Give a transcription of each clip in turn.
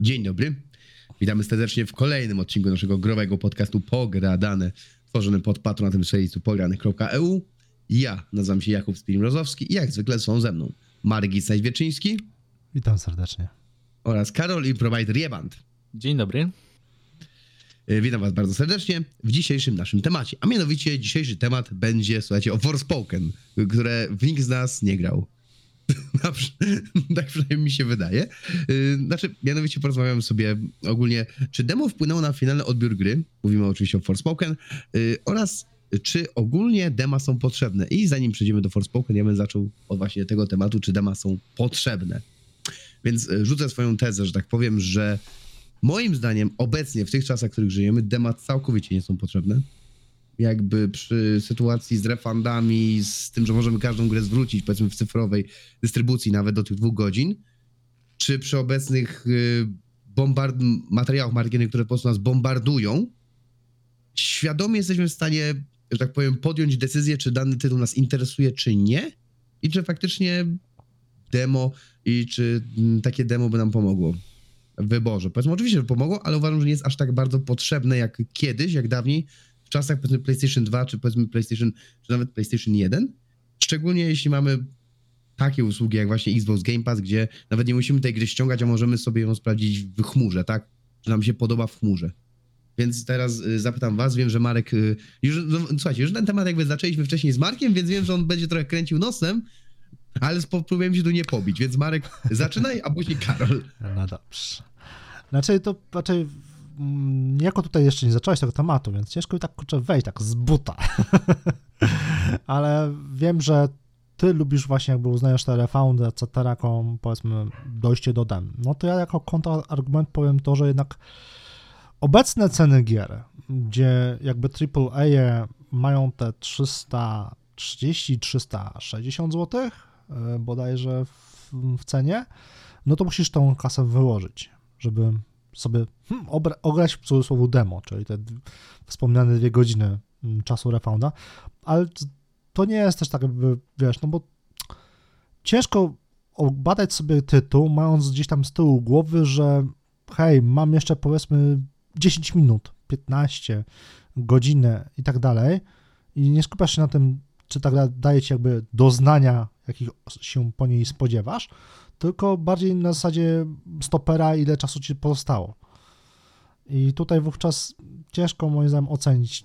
Dzień dobry. Witamy serdecznie w kolejnym odcinku naszego growego podcastu Pogradane, tworzony pod patronatem serwisu pogranych.eu. Ja nazywam się Jakub Spirimrozowski i jak zwykle są ze mną Margit Staś-Wieczyński Witam serdecznie. oraz Karol i Provider Jeband. Dzień dobry. E, Witam was bardzo serdecznie w dzisiejszym naszym temacie, a mianowicie dzisiejszy temat będzie, słuchajcie, o Forspoken, które w nikt z nas nie grał. Tak przynajmniej mi się wydaje. Yy, Znaczy, mianowicie porozmawiamy sobie ogólnie, czy demo wpłynęło na finalny odbiór gry, mówimy oczywiście o Forspoken, yy, oraz czy ogólnie dema są potrzebne. I zanim przejdziemy do Forspoken, ja bym zaczął od właśnie tego tematu, czy dema są potrzebne. Więc yy, rzucę swoją tezę, że tak powiem, że moim zdaniem obecnie, w tych czasach, w których żyjemy, dema całkowicie nie są potrzebne jakby przy sytuacji z refundami, z tym, że możemy każdą grę zwrócić, powiedzmy w cyfrowej dystrybucji nawet do tych dwóch godzin, czy przy obecnych y, bombard materiałach marketingowych, które po prostu nas bombardują, świadomie jesteśmy w stanie, że tak powiem, podjąć decyzję, czy dany tytuł nas interesuje, czy nie i czy faktycznie demo i czy mm, takie demo by nam pomogło w wyborze. Powiedzmy, oczywiście, że pomogło, ale uważam, że nie jest aż tak bardzo potrzebne jak kiedyś, jak dawniej, czasach powiedzmy PlayStation 2, czy powiedzmy PlayStation, czy nawet PlayStation 1. Szczególnie jeśli mamy takie usługi jak właśnie Xbox Game Pass, gdzie nawet nie musimy tej gry ściągać, a możemy sobie ją sprawdzić w chmurze, tak? Czy nam się podoba w chmurze. Więc teraz y, zapytam was, wiem, że Marek, y, już, no, słuchajcie, już ten temat jakby zaczęliśmy wcześniej z Markiem, więc wiem, że on będzie trochę kręcił nosem, ale spróbujemy się tu nie pobić, więc Marek, zaczynaj, a później Karol. No dobrze. Znaczy to raczej mm, jako tutaj jeszcze nie zacząłeś tego tematu, więc ciężko mi tak kurczę wejść tak z buta. Ale wiem, że ty lubisz właśnie jakby uznajesz te refundy, etc., jako powiedzmy dojście do dem. No to ja jako kontrargument powiem to, że jednak obecne ceny gier, gdzie jakby AAA mają te 330-360 zł e, bodajże w, w cenie, no to musisz tą kasę wyłożyć, żeby sobie hmm, obra- ograć w cudzysłowie demo, czyli te wspomniane dwie godziny mm, czasu refunda, ale to nie jest też tak jakby, wiesz, no bo ciężko badać sobie tytuł, mając gdzieś tam z tyłu głowy, że hej, mam jeszcze powiedzmy 10 minut, 15, godzinę i tak dalej. I nie skupiasz się na tym, czy ta gra daje ci jakby doznania, jakich się po niej spodziewasz, tylko bardziej na zasadzie stopera, ile czasu ci pozostało. I tutaj wówczas ciężko moim zdaniem ocenić,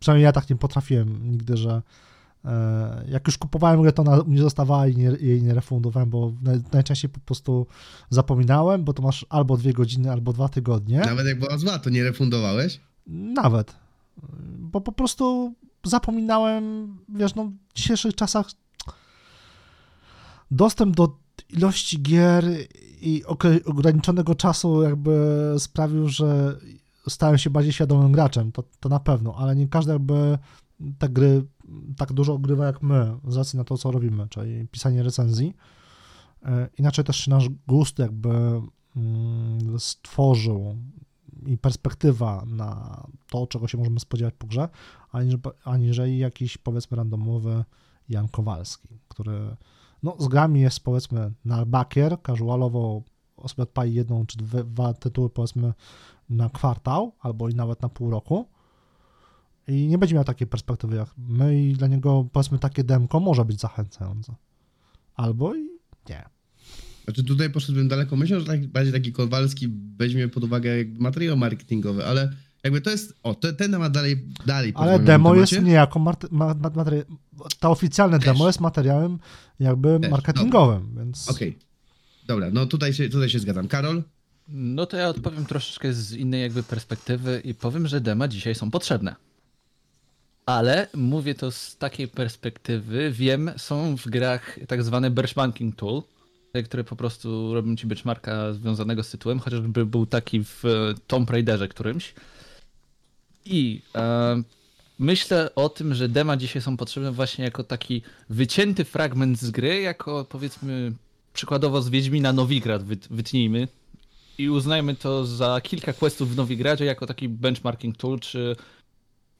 przynajmniej ja tak nie potrafiłem nigdy, że e, jak już kupowałem grę, to ona mi zostawała i nie, jej nie refundowałem, bo naj, najczęściej po prostu zapominałem, bo to masz albo dwie godziny, albo dwa tygodnie. Nawet jak była zła, to nie refundowałeś? Nawet. Bo po prostu zapominałem, wiesz, no w dzisiejszych czasach dostęp do ilości gier i ograniczonego czasu jakby sprawił, że stałem się bardziej świadomym graczem, to, to na pewno, ale nie każdy jakby te gry tak dużo ogrywa jak my, z racji na to, co robimy, czyli pisanie recenzji. E, Inaczej też się nasz gust jakby mm, stworzył i perspektywa na to, czego się możemy spodziewać po grze, aniżeli jakiś powiedzmy randomowy Jan Kowalski, który no, z grami jest powiedzmy na bakier, casualowo sobie odpali jedną czy dwa tytuły powiedzmy na kwartał albo i nawet na pół roku i nie będzie miał takiej perspektywy jak my i dla niego powiedzmy takie demko może być zachęcające. Albo i nie. Znaczy tutaj poszedłbym daleko, myślę, że tak, bardziej taki Kowalski weźmie pod uwagę materiał marketingowy, ale jakby to jest, o, te, ten temat dalej, dalej Ale demo jest niejako marte- ma, ma, materia- ta oficjalne Też. demo jest materiałem jakby Też, marketingowym, więc Okej, dobra, no tutaj się, tutaj się zgadzam. Karol? No to ja odpowiem troszeczkę z innej jakby perspektywy i powiem, że dema dzisiaj są potrzebne. Ale mówię to z takiej perspektywy, wiem, są w grach tak zwane benchmarking tool, które po prostu robią ci benchmarka związanego z tytułem, chociażby był taki w e, Tomb Raiderze którymś. I e, myślę o tym, że dema dzisiaj są potrzebne właśnie jako taki wycięty fragment z gry, jako powiedzmy przykładowo z Wiedźmina Nowigrad wyt, wytnijmy i uznajmy to za kilka questów w Nowigradzie jako taki benchmarking tool, czy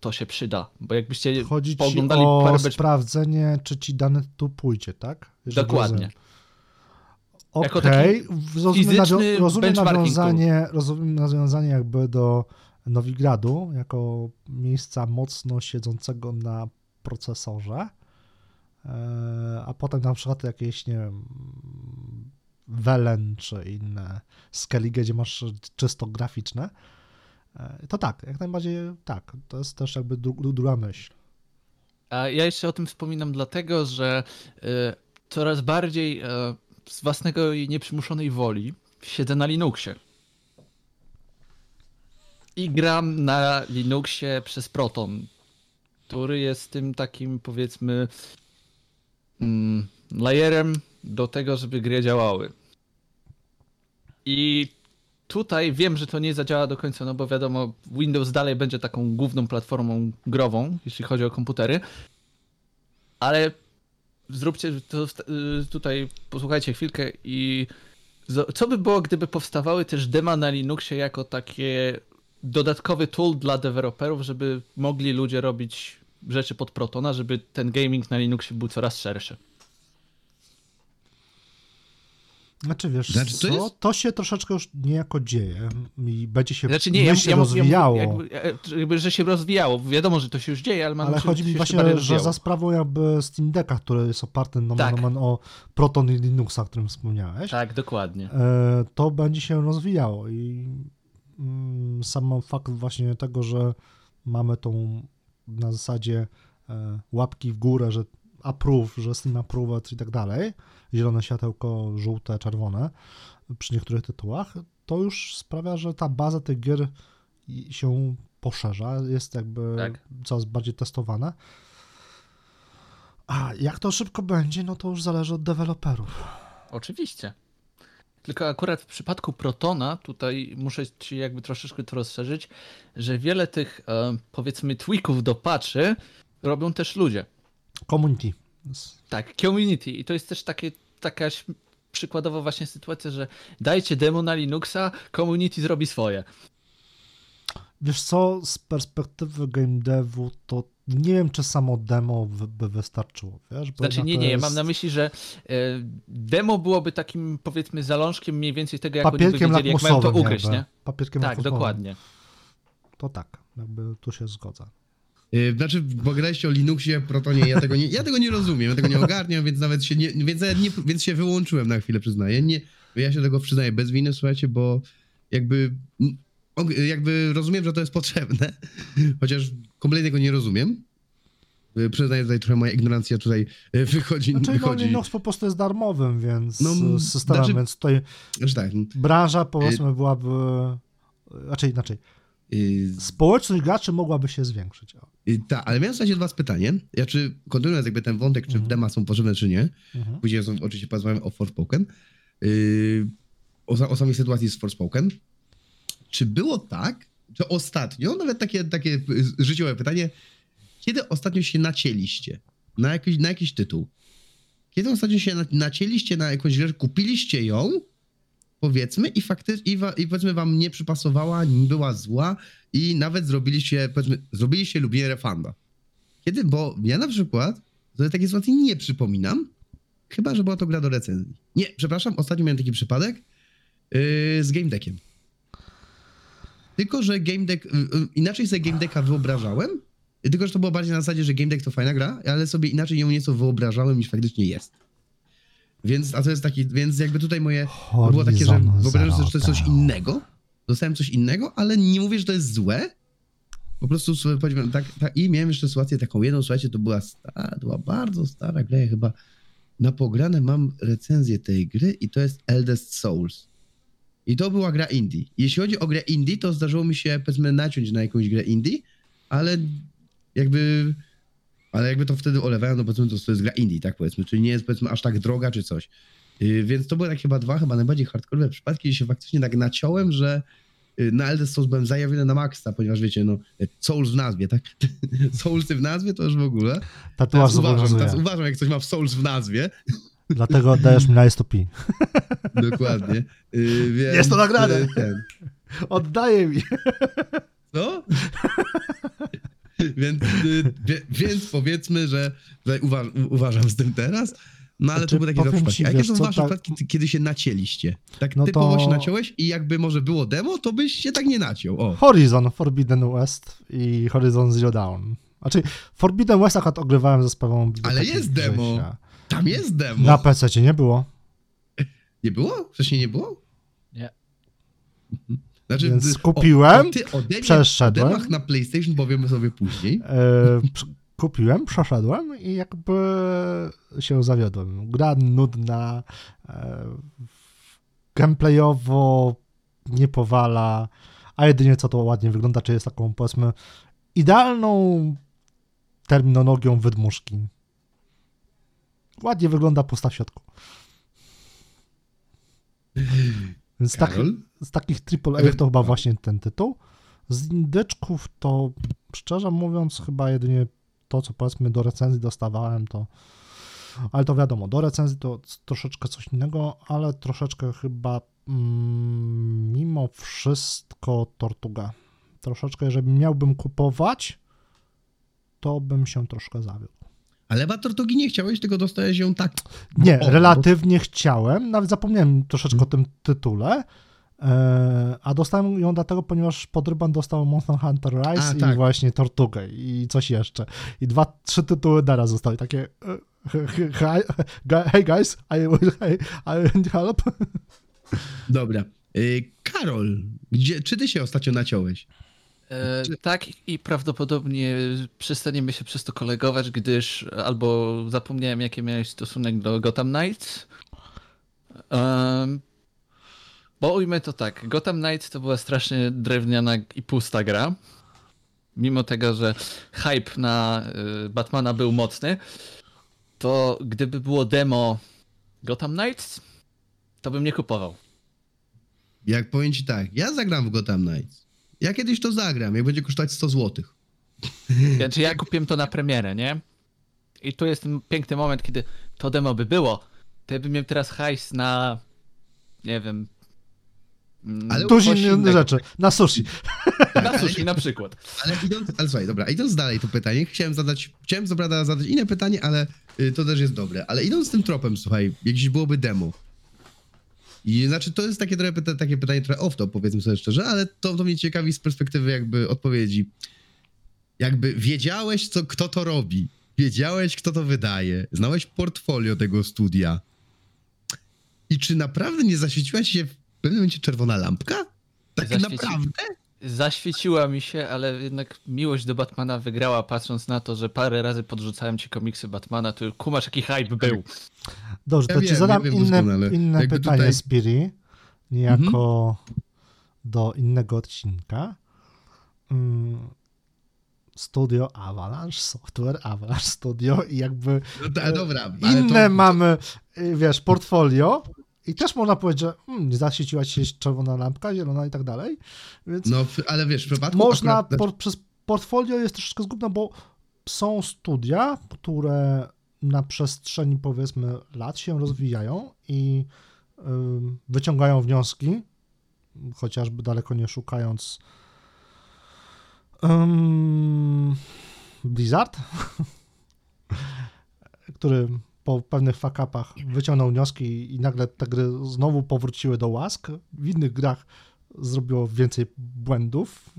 to się przyda. Bo jakbyście chodzi ci pooglądali o parę bench... sprawdzenie, czy ci dany tytuł pójdzie, tak? Jeżeli Dokładnie. rozumiem. Okej, rozumiem, fizyczny nawią- rozumiem, nawiązanie, rozumiem nawiązanie jakby do Nowigradu, jako miejsca mocno siedzącego na procesorze, e, a potem na przykład jakieś, nie wiem, Welen czy inne Skellige, gdzie masz czysto graficzne, e, to tak, jak najbardziej tak, to jest też jakby dru- druga myśl. A ja jeszcze o tym wspominam dlatego, że y, coraz bardziej z własnego i nieprzymuszonej woli siedzę na Linuxie. I gram na Linuxie przez Proton, który jest tym takim powiedzmy mm, layerem do tego, żeby gry działały. I tutaj wiem, że to nie zadziała do końca, no bo wiadomo, Windows dalej będzie taką główną platformą grową, jeśli chodzi o komputery. Ale zróbcie to y, tutaj, posłuchajcie chwilkę i co by było, gdyby powstawały też dema na Linuxie jako takie dodatkowy tool dla deweloperów, żeby mogli ludzie robić rzeczy pod Protona, żeby ten gaming na Linuxie był coraz szerszy. Znaczy wiesz, Znaczy, to co? jest- to się troszeczkę już niejako dzieje i będzie się, Znaczy nie, ja, myśl ja, ja, rozwijało. mówię, jakby, e, jakby, że się rozwijało. Wiadomo, że to się już dzieje, ale mam Ale chodzi mi się właśnie, że rozwijało. za sprawą jakby Steam Decka, który jest oparty nomen, Tak. nomen o Proton i Linuxa, o którym wspomniałeś, Tak, dokładnie. e, to będzie się rozwijało i sam fakt właśnie tego, że mamy tą na zasadzie e, łapki w górę, że approve, że Steam approved i tak dalej, zielone światełko, żółte, czerwone przy niektórych tytułach, to już sprawia, że ta baza tych gier się poszerza, jest jakby Tak. coraz bardziej testowana. A jak to szybko będzie, no to już zależy od deweloperów. Oczywiście. Tylko akurat w przypadku Protona, tutaj muszę ci jakby troszeczkę to rozszerzyć, że wiele tych e, powiedzmy tweaków do patchy robią też ludzie. Community. Tak, community. I to jest też takie, taka przykładowa właśnie sytuacja, że dajcie demo na Linuxa, community zrobi swoje. Wiesz co, z perspektywy game devu, to nie wiem, czy samo demo by, wystarczyło, wiesz? Bo Znaczy nie, nie, ja jest mam na myśli, że e, demo byłoby takim powiedzmy zalążkiem mniej więcej tego, jak oni by Papierkiem wiedzieli, jak mają to ugryźć, jakby. nie? Papierkiem Tak, lakmusowym. dokładnie. To tak, jakby tu się zgodzę. Yy, Znaczy, bo graliście o Linuxie, Protonie, ja tego nie, ja tego nie rozumiem, ja tego nie ogarniam, więc nawet się nie, więc, ja nie, więc się wyłączyłem na chwilę, przyznaję. Nie, ja się tego przyznaję bez winy, słuchajcie, bo jakby, jakby rozumiem, że to jest potrzebne, chociaż kompletnie tego nie rozumiem. Yy, Przyznaję tutaj trochę moja ignorancja tutaj yy, wychodzi. Znaczy, no, wychodzi. Linux po prostu jest darmowym, więc No, no, systemem, znaczy- więc tutaj Znaczy tak, branża powiedzmy byłaby, raczej inaczej, yy, społeczność graczy mogłaby się zwiększyć. Tak, ale miałem słuchajcie dwa pytanie. Ja czy kontynuując jakby ten wątek, czy Mhm. dema są potrzebne, czy nie. Mhm. Później są, oczywiście porozmawiamy o Forspoken. Yy, o, o samej sytuacji z Forspoken. Czy było tak, że ostatnio, nawet takie, takie życiowe pytanie, kiedy ostatnio się nacięliście na jakiś, na jakiś tytuł? Kiedy ostatnio się na, nacięliście na jakąś grę, kupiliście ją, powiedzmy, i faktycznie, i, wa, i powiedzmy wam nie przypasowała, była zła i nawet zrobiliście, powiedzmy, zrobiliście lubię refunda. Kiedy, bo ja na przykład sobie takiej sytuacji nie przypominam, chyba, że była to gra do recenzji. Nie, przepraszam, ostatnio miałem taki przypadek yy, z Game Deckiem. Tylko, że Game Deck, yy, yy, inaczej sobie Game Decka wyobrażałem, tylko, że to było bardziej na zasadzie, że Game Deck to fajna gra, ale sobie inaczej ją nieco wyobrażałem niż faktycznie jest. Więc, a to jest taki, więc jakby tutaj moje to było takie, że Horizon wyobrażam sobie, że to jest coś innego. Dostałem coś innego, ale nie mówię, że to jest złe. Po prostu sobie powiedziałem, tak, tak, i miałem jeszcze sytuację taką jedną, słuchajcie, to była stara, to była bardzo stara gra, ja chyba na pograne mam recenzję tej gry i to jest Eldest Souls. I to była gra indie. Jeśli chodzi o grę indie, to zdarzyło mi się, powiedzmy, naciąć na jakąś grę indie, ale jakby, ale jakby to wtedy olewałem, no powiedzmy, to, to jest gra indie, tak powiedzmy, czyli nie jest, powiedzmy, aż tak droga czy coś. Yy, Więc to były tak chyba dwa, chyba najbardziej hardcore przypadki, gdzie się faktycznie tak naciąłem, że yy, na Elder Souls byłem zajawiony na maksa, ponieważ wiecie, no Souls w nazwie, tak? Soulsy w nazwie to już w ogóle. Tatuaż Teraz uważam, teraz uważam, jak coś ma w Souls w nazwie. Dlatego oddajesz mi na S2P. Dokładnie. Yy, więc, Jest to nagrane. yy, Ten. Oddaję mi. Co? więc, y, wie, więc powiedzmy, że u- uważam z tym teraz, No ale Znaczy, to były takie dwa ci. A jakie wiesz są wasze tak- przypadki, kiedy się nacięliście? Tak No typowo to- się naciąłeś i jakby może było demo, to byś się tak nie naciął. O. Horizon Forbidden West i Horizon Zero Dawn. Znaczy, Forbidden West akurat ogrywałem ze sprawą biblioteki jest demo. Tam jest demo. Na PC nie było. Nie było? Wcześniej nie było? Nie. Znaczy, Więc kupiłem, o, ty ode mnie, przeszedłem. O na PlayStation powiemy sobie później. Pr- kupiłem, przeszedłem i jakby się zawiodłem. Gra nudna, e, gameplayowo nie powala, a jedynie co to ładnie wygląda, czy jest taką powiedzmy idealną terminologią wydmuszki. Ładnie wygląda pusta w środku. Więc tak, Karol? z takich AAA to chyba właśnie ten tytuł. Z indyczków to szczerze mówiąc chyba jedynie to, co powiedzmy do recenzji dostawałem, to ale to wiadomo, do recenzji to troszeczkę coś innego, ale troszeczkę chyba mm, mimo wszystko Tortuga. Troszeczkę, jeżeli miałbym kupować, to bym się troszkę zawiódł. Ale chyba Tortugi nie chciałeś, tylko dostałeś ją tak. Nie, O, bo- relatywnie chciałem, nawet zapomniałem troszeczkę o tym tytule, e, a dostałem ją dlatego, ponieważ Podryban dostał Monster Hunter Rise A, i tak. właśnie Tortugę i coś jeszcze. I dwa, trzy tytuły naraz zostały, takie e, he- he- he- hey guys, I will hey, I need help. Dobra. Y, Karol, gdzie, czy ty się ostatnio naciąłeś? E, tak i prawdopodobnie przestaniemy się przez to kolegować, gdyż albo zapomniałem jaki miałeś stosunek do Gotham Knights. Um, bo ujmę to tak, Gotham Knights to była strasznie drewniana i pusta gra. Mimo tego, że hype na y, Batmana był mocny, to gdyby było demo Gotham Knights, to bym nie kupował. Jak powiem ci tak, ja zagram w Gotham Knights. Ja kiedyś to zagram, jak będzie kosztować 100 zł. Znaczy ja kupiłem to na premierę, nie? I tu jest ten piękny moment, kiedy to demo by było, to ja bym miał teraz hajs na, nie wiem... mm, Ale coś inne innego. rzeczy, na sushi. Na sushi na przykład. Ale idąc, ale słuchaj, dobra, idąc dalej to pytanie, chciałem zadać, chciałem co prawda zadać inne pytanie, ale y, to też jest dobre. Ale idąc tym tropem, słuchaj, jakieś byłoby demo. I znaczy, to jest takie, trochę, pyta, takie pytanie trochę off to powiedzmy sobie szczerze, ale to, to mnie ciekawi z perspektywy jakby odpowiedzi. Jakby wiedziałeś, co, kto to robi, wiedziałeś, kto to wydaje, znałeś portfolio tego studia i czy naprawdę nie zaświeciła ci się w pewnym momencie czerwona lampka? Tak Zaświeci- naprawdę? Zaświeciła mi się, ale jednak miłość do Batmana wygrała, patrząc na to, że parę razy podrzucałem ci komiksy Batmana, to kumasz jaki hype był. Dobrze, Ja to ci wiem, zadam ja wiem inne, inne Jakby pytanie, tutaj- Spiri, niejako do innego odcinka. Mm, Studio Avalanche, Software Avalanche Studio i jakby No dobra, inne to, mamy, y, wiesz, portfolio i też można powiedzieć, że hmm, zaświeciła ci się czerwona lampka, zielona i tak dalej, więc No, ale wiesz, w przypadku można, akurat, por, przez portfolio jest troszeczkę zgubne, bo są studia, które na przestrzeni powiedzmy lat się rozwijają i wyciągają wnioski, chociażby daleko nie szukając. Ym, Blizzard, który po pewnych fakapach wyciągnął wnioski i nagle te gry znowu powróciły do łask. W innych grach zrobiło więcej błędów.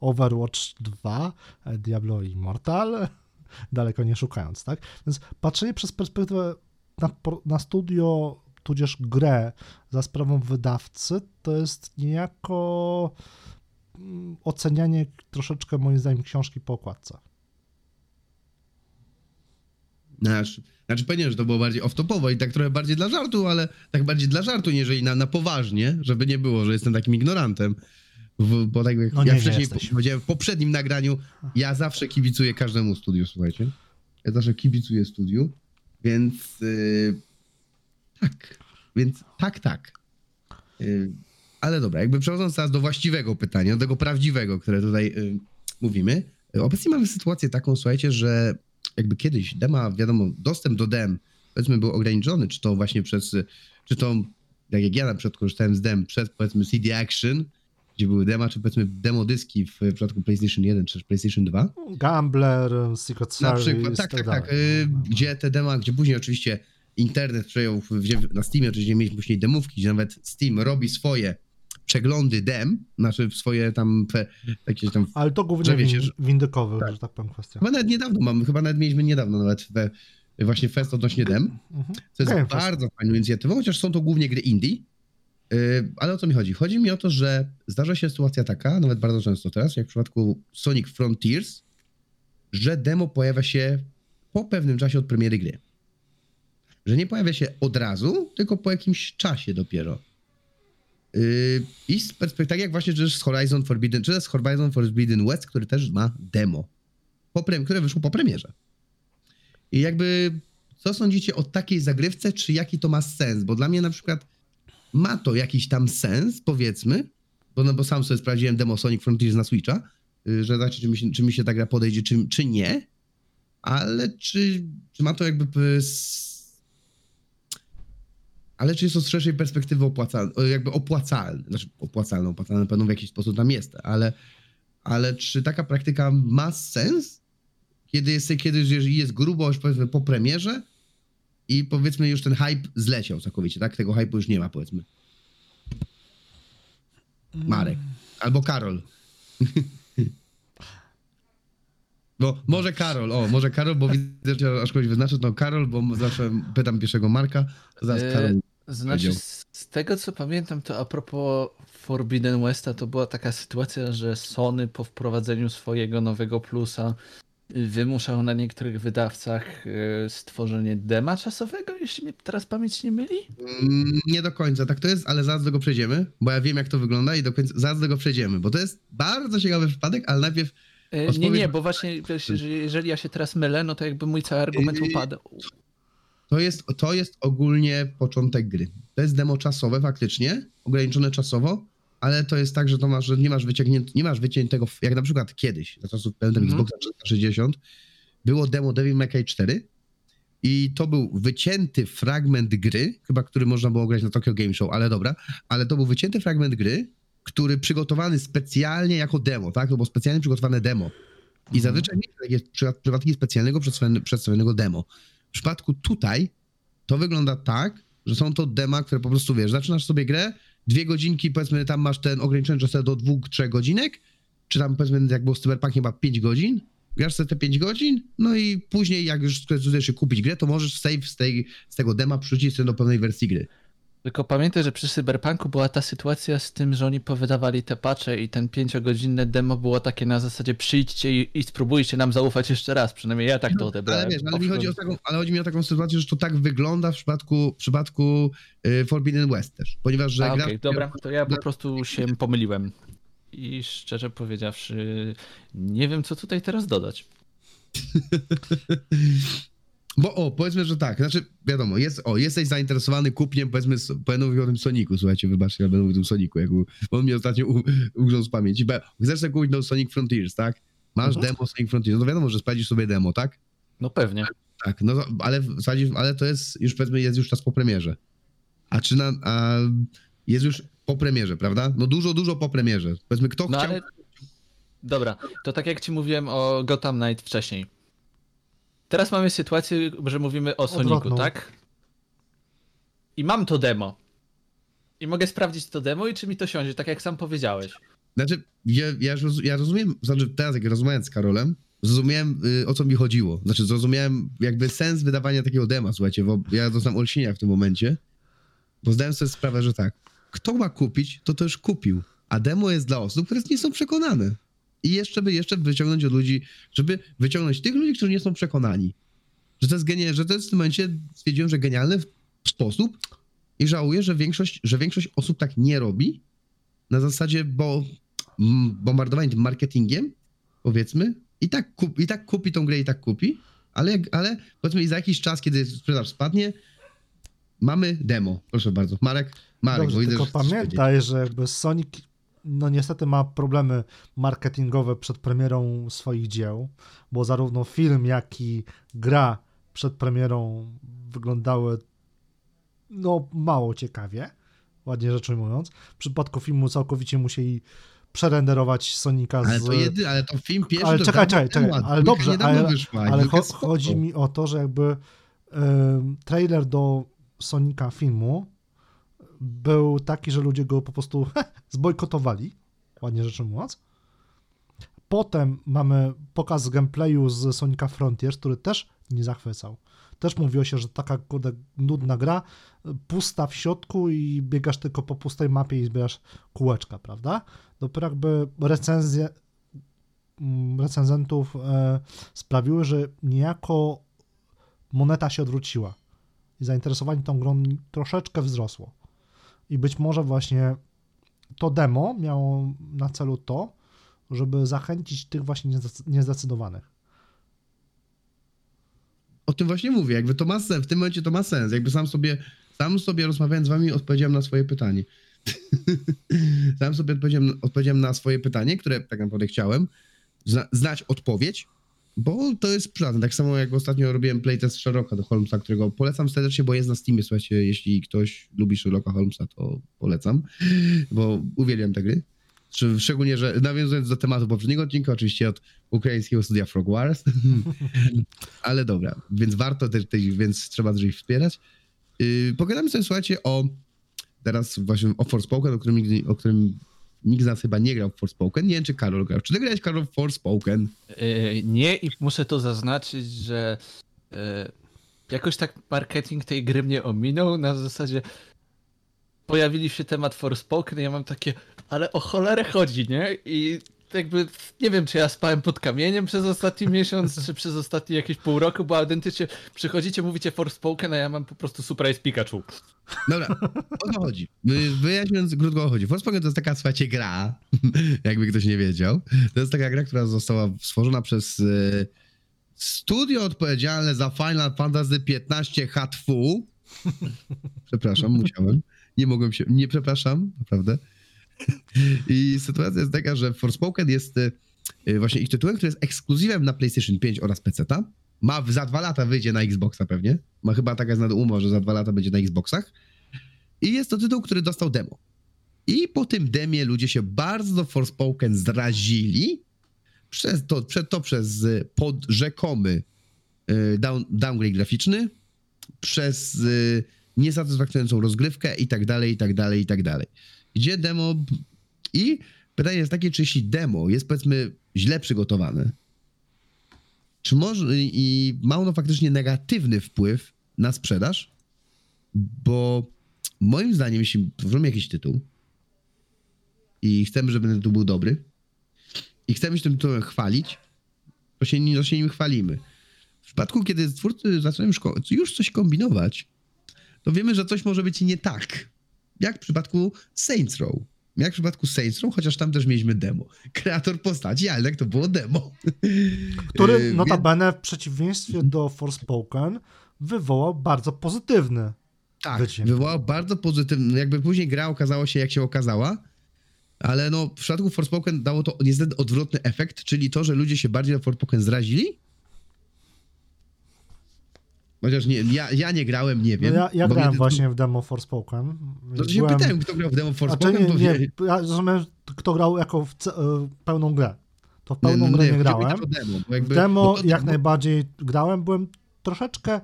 Overwatch 2, e, Diablo Immortal, daleko nie szukając, tak? Więc patrzenie przez perspektywę na, na studio, tudzież grę za sprawą wydawcy, to jest niejako mm, ocenianie troszeczkę moim zdaniem książki po okładce. znaczy, znaczy pewnie, że to było bardziej off-topowo i tak trochę bardziej dla żartu, ale tak bardziej dla żartu, niżeli na, na poważnie, żeby nie było, że jestem takim ignorantem. W, bo tak jak No wcześniej powiedziałem w poprzednim nagraniu, ja zawsze kibicuję każdemu studiu, słuchajcie. Ja zawsze kibicuję studiu, więc yy, tak, więc tak, tak. Yy, ale dobra, jakby przechodząc teraz do właściwego pytania, do tego prawdziwego, które tutaj yy, mówimy. Obecnie mamy sytuację taką, słuchajcie, że jakby kiedyś dema, wiadomo, dostęp do dem, powiedzmy, był ograniczony, czy to właśnie przez, czy to, tak jak ja na przykład korzystałem z dem przez, powiedzmy, CD Action, gdzie były dema, czy powiedzmy demo dyski w przypadku PlayStation 1 czy PlayStation 2. Gambler, Secret Na Service, przykład, tak, tak, tak. dalej. y, No, no. Gdzie te dema, gdzie później oczywiście internet przejął na Steamie, oczywiście mieliśmy później demówki, gdzie nawet Steam robi swoje przeglądy dem, znaczy swoje tam jakieś tam Ale to głównie wiecie, że- windykowych, Tak. że tak powiem, kwestia. Chyba nawet niedawno mamy, chyba nawet mieliśmy niedawno nawet we, właśnie fest odnośnie dem, Mhm. co jest Game Fest. bardzo fajną inicjatywą, chociaż są to głównie gry indie. Yy, ale o co mi chodzi? Chodzi mi o to, że zdarza się sytuacja taka, nawet bardzo często teraz, jak w przypadku Sonic Frontiers, że demo pojawia się po pewnym czasie od premiery gry. Że nie pojawia się od razu, tylko po jakimś czasie dopiero. Yy, I z perspektywy, tak jak właśnie czy z Horizon Forbidden, czy z Horizon Forbidden West, który też ma demo, po które wyszło po premierze. I jakby, co sądzicie o takiej zagrywce, czy jaki to ma sens? Bo dla mnie na przykład ma to jakiś tam sens, powiedzmy, bo, no, bo sam sobie sprawdziłem demo Sonic Frontiers na Switcha, y, że zobaczyć, czy mi się, czy mi się ta gra podejdzie, czy, czy nie, ale czy, czy ma to jakby... Ale czy jest to z szerszej perspektywy opłacalne, jakby opłacalne, znaczy opłacalne, opłacalne pewno w jakiś sposób tam jest, ale, ale czy taka praktyka ma sens? Kiedy jest, kiedy jest grubo już powiedzmy po premierze i powiedzmy już ten hype zleciał całkowicie, tak? Tego hype'u już nie ma powiedzmy. Marek. Albo Karol. Bo może Karol, o, może Karol, bo widzę, że aż kogoś wyznaczę, no Karol, bo zawsze pytam pierwszego Marka, zaraz E, Karol. Znaczy, z, z tego co pamiętam, to a propos Forbidden Westa, to była taka sytuacja, że Sony po wprowadzeniu swojego nowego plusa wymuszał na niektórych wydawcach y, stworzenie dema czasowego, jeśli mnie teraz pamięć nie myli. Mm, Nie do końca, tak to jest, ale zaraz do tego przejdziemy, bo ja wiem jak to wygląda i do końca, zaraz do tego przejdziemy, bo to jest bardzo ciekawy przypadek, ale najpierw E, Nie, Odpowiedź- nie, bo właśnie że jeżeli ja się teraz mylę, no to jakby mój cały argument Yy, upada. To jest, to jest ogólnie początek gry. To jest demo czasowe faktycznie, ograniczone czasowo, ale to jest tak, że to masz, że nie masz wyciągniętego, nie masz wyciętego, jak na przykład kiedyś, za czasów pamiętam Mhm. Xboxa 360, było demo Devil May Cry 4 i to był wycięty fragment gry, chyba który można było grać na Tokyo Game Show, ale dobra, ale to był wycięty fragment gry, który przygotowany specjalnie jako demo, tak? To było specjalnie przygotowane demo. I Mhm. zazwyczaj takie przy- przypadki specjalnego przedstawione- przedstawionego demo. W przypadku tutaj to wygląda tak, że są to dema, które po prostu wiesz, zaczynasz sobie grę, dwie godzinki, powiedzmy, tam masz ten ograniczony czas do dwóch, trzech godzinek, czy tam powiedzmy, jak było z Cyberpunkiem, chyba pięć godzin, grasz sobie te pięć godzin, no i później, jak już zdecydujesz się kupić grę, to możesz save z, tej, z tego dema przerzucić sobie do pewnej wersji gry. Tylko pamiętaj, że przy Cyberpunku była ta sytuacja z tym, że oni powydawali te patche i ten pięciogodzinne demo było takie na zasadzie przyjdźcie i, i spróbujcie nam zaufać jeszcze raz. Przynajmniej ja tak to odebrałem. Ale wiesz, ale mi chodzi o taką, ale chodzi mi o taką sytuację, że to tak wygląda w przypadku, w przypadku y, Forbidden West też, ponieważ, że A, okej, dobra, to ja po prostu się pomyliłem. I szczerze powiedziawszy, nie wiem co tutaj teraz dodać. Bo o, powiedzmy, że tak, znaczy wiadomo, jest, o, jesteś zainteresowany kupniem, powiedzmy, będę mówił o tym Soniku, słuchajcie, wybaczcie, ja będę mówił o tym Soniku, jak u- bo on mnie ostatnio ugrzął z pamięci, bo chcesz sobie kupić no Sonic Frontiers, tak? Masz Mhm. demo Sonic Frontiers, no wiadomo, że sprawdzisz sobie demo, tak? No pewnie. Tak, no ale, ale to jest już powiedzmy, jest już czas po premierze. A czy na, a jest już po premierze, prawda? No dużo, dużo po premierze. Powiedzmy, kto No chciał... ale. Dobra, to tak jak ci mówiłem o Gotham Knight wcześniej. Teraz mamy sytuację, że mówimy o Odwrotną. tak? I mam to demo. I mogę sprawdzić to demo i czy mi to siądzie, tak jak sam powiedziałeś. Znaczy, ja, ja, ja rozumiem, znaczy teraz jak rozmawiając z Karolem, zrozumiałem y, o co mi chodziło. Znaczy zrozumiałem jakby sens wydawania takiego dema, słuchajcie, bo ja dostałem olśnienia w tym momencie, bo zdałem sobie sprawę, że tak, kto ma kupić, to to już kupił, a demo jest dla osób, które nie są przekonane. I jeszcze by jeszcze wyciągnąć od ludzi, żeby wyciągnąć tych ludzi, którzy nie są przekonani. Że to jest genialne, że to jest w tym momencie, stwierdziłem, że genialny sposób i żałuję, że większość, że większość osób tak nie robi, na zasadzie, bo mm, bombardowanie tym marketingiem, powiedzmy, i tak, kup, i tak kupi tą grę, i tak kupi, ale, ale powiedzmy i za jakiś czas, kiedy sprzedaż spadnie, mamy demo. Proszę bardzo. Marek, Marek, Dobrze, bo widzę, tylko że pamiętaj, że jakby Sonic no niestety ma problemy marketingowe przed premierą swoich dzieł, bo zarówno film, jak i gra przed premierą wyglądały no mało ciekawie, ładnie rzecz ujmując. W przypadku filmu całkowicie musieli przerenderować Sonika Ale z... to jedy, ale to film pierwszy Ale czekaj, czekaj, czekaj, ale dobrze, ale, wyszła, ale cho- chodzi mi o to, że jakby ym, trailer do Sonika filmu był taki, że ludzie go po prostu zbojkotowali, ładnie rzecz ujmując. Potem mamy pokaz gameplayu z Sonika Frontiers, który też nie zachwycał. Też mówiło się, że taka kurde, nudna gra, pusta w środku i biegasz tylko po pustej mapie i zbierasz kółeczka, prawda? Dopiero jakby recenzje mm, recenzentów e, sprawiły, że niejako moneta się odwróciła i zainteresowanie tą grą troszeczkę wzrosło. I być może właśnie to demo miało na celu to, żeby zachęcić tych właśnie niezdecy- niezdecydowanych. O tym właśnie mówię, jakby to ma sens, w tym momencie to ma sens, jakby sam sobie, sam sobie rozmawiając z wami odpowiedziałem na swoje pytanie. sam sobie odpowiedziałem, odpowiedziałem na swoje pytanie, które tak naprawdę chciałem, zna, znać odpowiedź, bo to jest przydatne. Tak samo jak ostatnio robiłem playtest Sherlocka do Holmesa, którego polecam serdecznie, bo jest na Steamie, słuchajcie, jeśli ktoś lubi Sherlocka Holmesa, to polecam, bo uwielbiam te gry. Szcz- Szczególnie, że nawiązując do tematu poprzedniego odcinka, oczywiście od ukraińskiego studia Frog Wars, ale dobra, więc warto też, więc trzeba też ich wspierać. Yy, pogadamy sobie, słuchajcie, o teraz właśnie o Forspoken, o którym, o którym nikt z nas chyba nie grał w Forspoken. Nie wiem, czy Karol grał. Czy ty grałeś, Karol, w Forspoken? Yy, Nie i muszę to zaznaczyć, że yy, jakoś tak marketing tej gry mnie ominął na zasadzie pojawili się temat Forspoken i ja mam takie, ale o cholerę chodzi, nie? I jakby nie wiem, czy ja spałem pod kamieniem przez ostatni miesiąc, czy przez ostatnie jakieś pół roku, bo autentycznie przychodzicie, mówicie Forspoken, a ja mam po prostu Surprise Pikachu. Dobra, o co chodzi? Wy- Wyjaśniając krótko o chodzi. Forspoken to jest taka, słuchajcie, gra, jakby ktoś nie wiedział. To jest taka gra, która została stworzona przez e, studio odpowiedzialne za Final Fantasy XV HTW. Przepraszam, musiałem. Nie mogłem się, nie przepraszam, naprawdę. I sytuacja jest taka, że Forspoken jest e, właśnie ich tytułem, który jest ekskluzywem na PlayStation 5 oraz PC-ta. Ma w- za dwa lata wyjdzie na Xboxa pewnie. Ma chyba taka jest umowę, że za dwa lata będzie na Xboxach. I jest to tytuł, który dostał demo. I po tym demie ludzie się bardzo Forspoken zrazili. Przez to, przed to przez y, pod rzekomy y, down, downgrade graficzny, przez y, niesatysfakcjonującą rozgrywkę i tak dalej, i tak dalej, i tak dalej. Gdzie demo... I pytanie jest takie, czy jeśli demo jest powiedzmy źle przygotowane, czy może i ma ono faktycznie negatywny wpływ na sprzedaż? Bo moim zdaniem, jeśli tworzymy jakiś tytuł i chcemy, żeby ten tytuł był dobry i chcemy się tym tytułem chwalić, to się, to się nim chwalimy. W przypadku, kiedy twórcy zaczynają już coś kombinować, to wiemy, że coś może być nie tak. Jak w przypadku Saints Row. Jak w przypadku Saints Row, chociaż tam też mieliśmy demo. Kreator postaci, ale tak to było demo. Który Yy, notabene w przeciwieństwie do Forspoken wywołał bardzo pozytywny. Tak, wydźwięk. wywołał bardzo pozytywny. Jakby później gra okazała się, jak się okazała, ale no w przypadku Forspoken dało to niestety odwrotny efekt, czyli to, że ludzie się bardziej na Forspoken zrazili. Chociaż nie, ja, ja nie grałem, nie No wiem. ja ja bo grałem mnie- właśnie w demo Forspoken. No to się pytałem, kto grał w demo Forspoken, czy nie, nie, ja rozumiem, kto grał jako w ce- e, pełną grę. To w nie, pełną no grę nie mi grałem. Demo, jakby, demo to- jak najbardziej grałem. Byłem troszeczkę,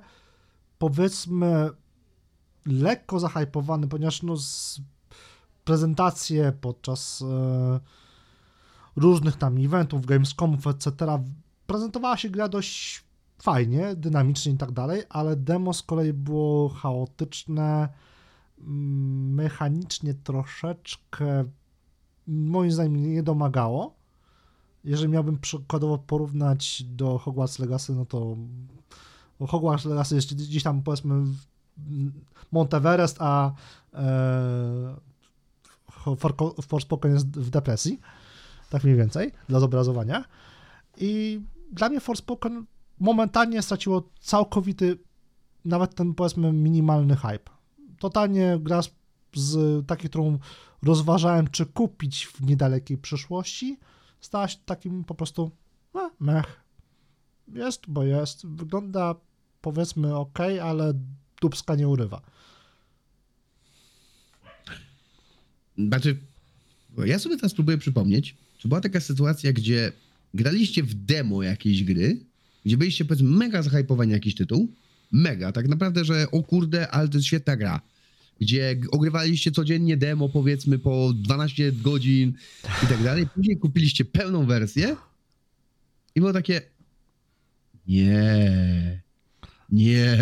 powiedzmy, lekko zahypowany, ponieważ no z prezentacje podczas e, różnych tam eventów, Gamescomów, etc. prezentowała się gra dość fajnie, dynamicznie i tak dalej, ale demo z kolei było chaotyczne, mm, mechanicznie troszeczkę moim zdaniem nie domagało. Jeżeli miałbym przykładowo porównać do Hogwarts Legacy, no to Hogwarts Legacy jest gdzieś tam powiedzmy Monteverest, a e, For- Forspoken jest w depresji. Tak mniej więcej, dla zobrazowania. I dla mnie Forspoken momentalnie straciło całkowity, nawet ten powiedzmy minimalny hype. Totalnie gra z, z takiej, którą rozważałem, czy kupić w niedalekiej przyszłości, stała się takim po prostu e, mech. Jest, bo jest. Wygląda powiedzmy ok, ale dubska nie urywa. Znaczy, ja sobie teraz próbuję przypomnieć, czy była taka sytuacja, gdzie graliście w demo jakiejś gry, gdzie byliście powiedzmy mega zahypowani na jakiś tytuł mega, tak naprawdę, że o kurde, ale to jest świetna gra. Gdzie ogrywaliście codziennie demo, powiedzmy po 12 godzin i tak dalej. Później kupiliście pełną wersję i było takie. Nie. Nie.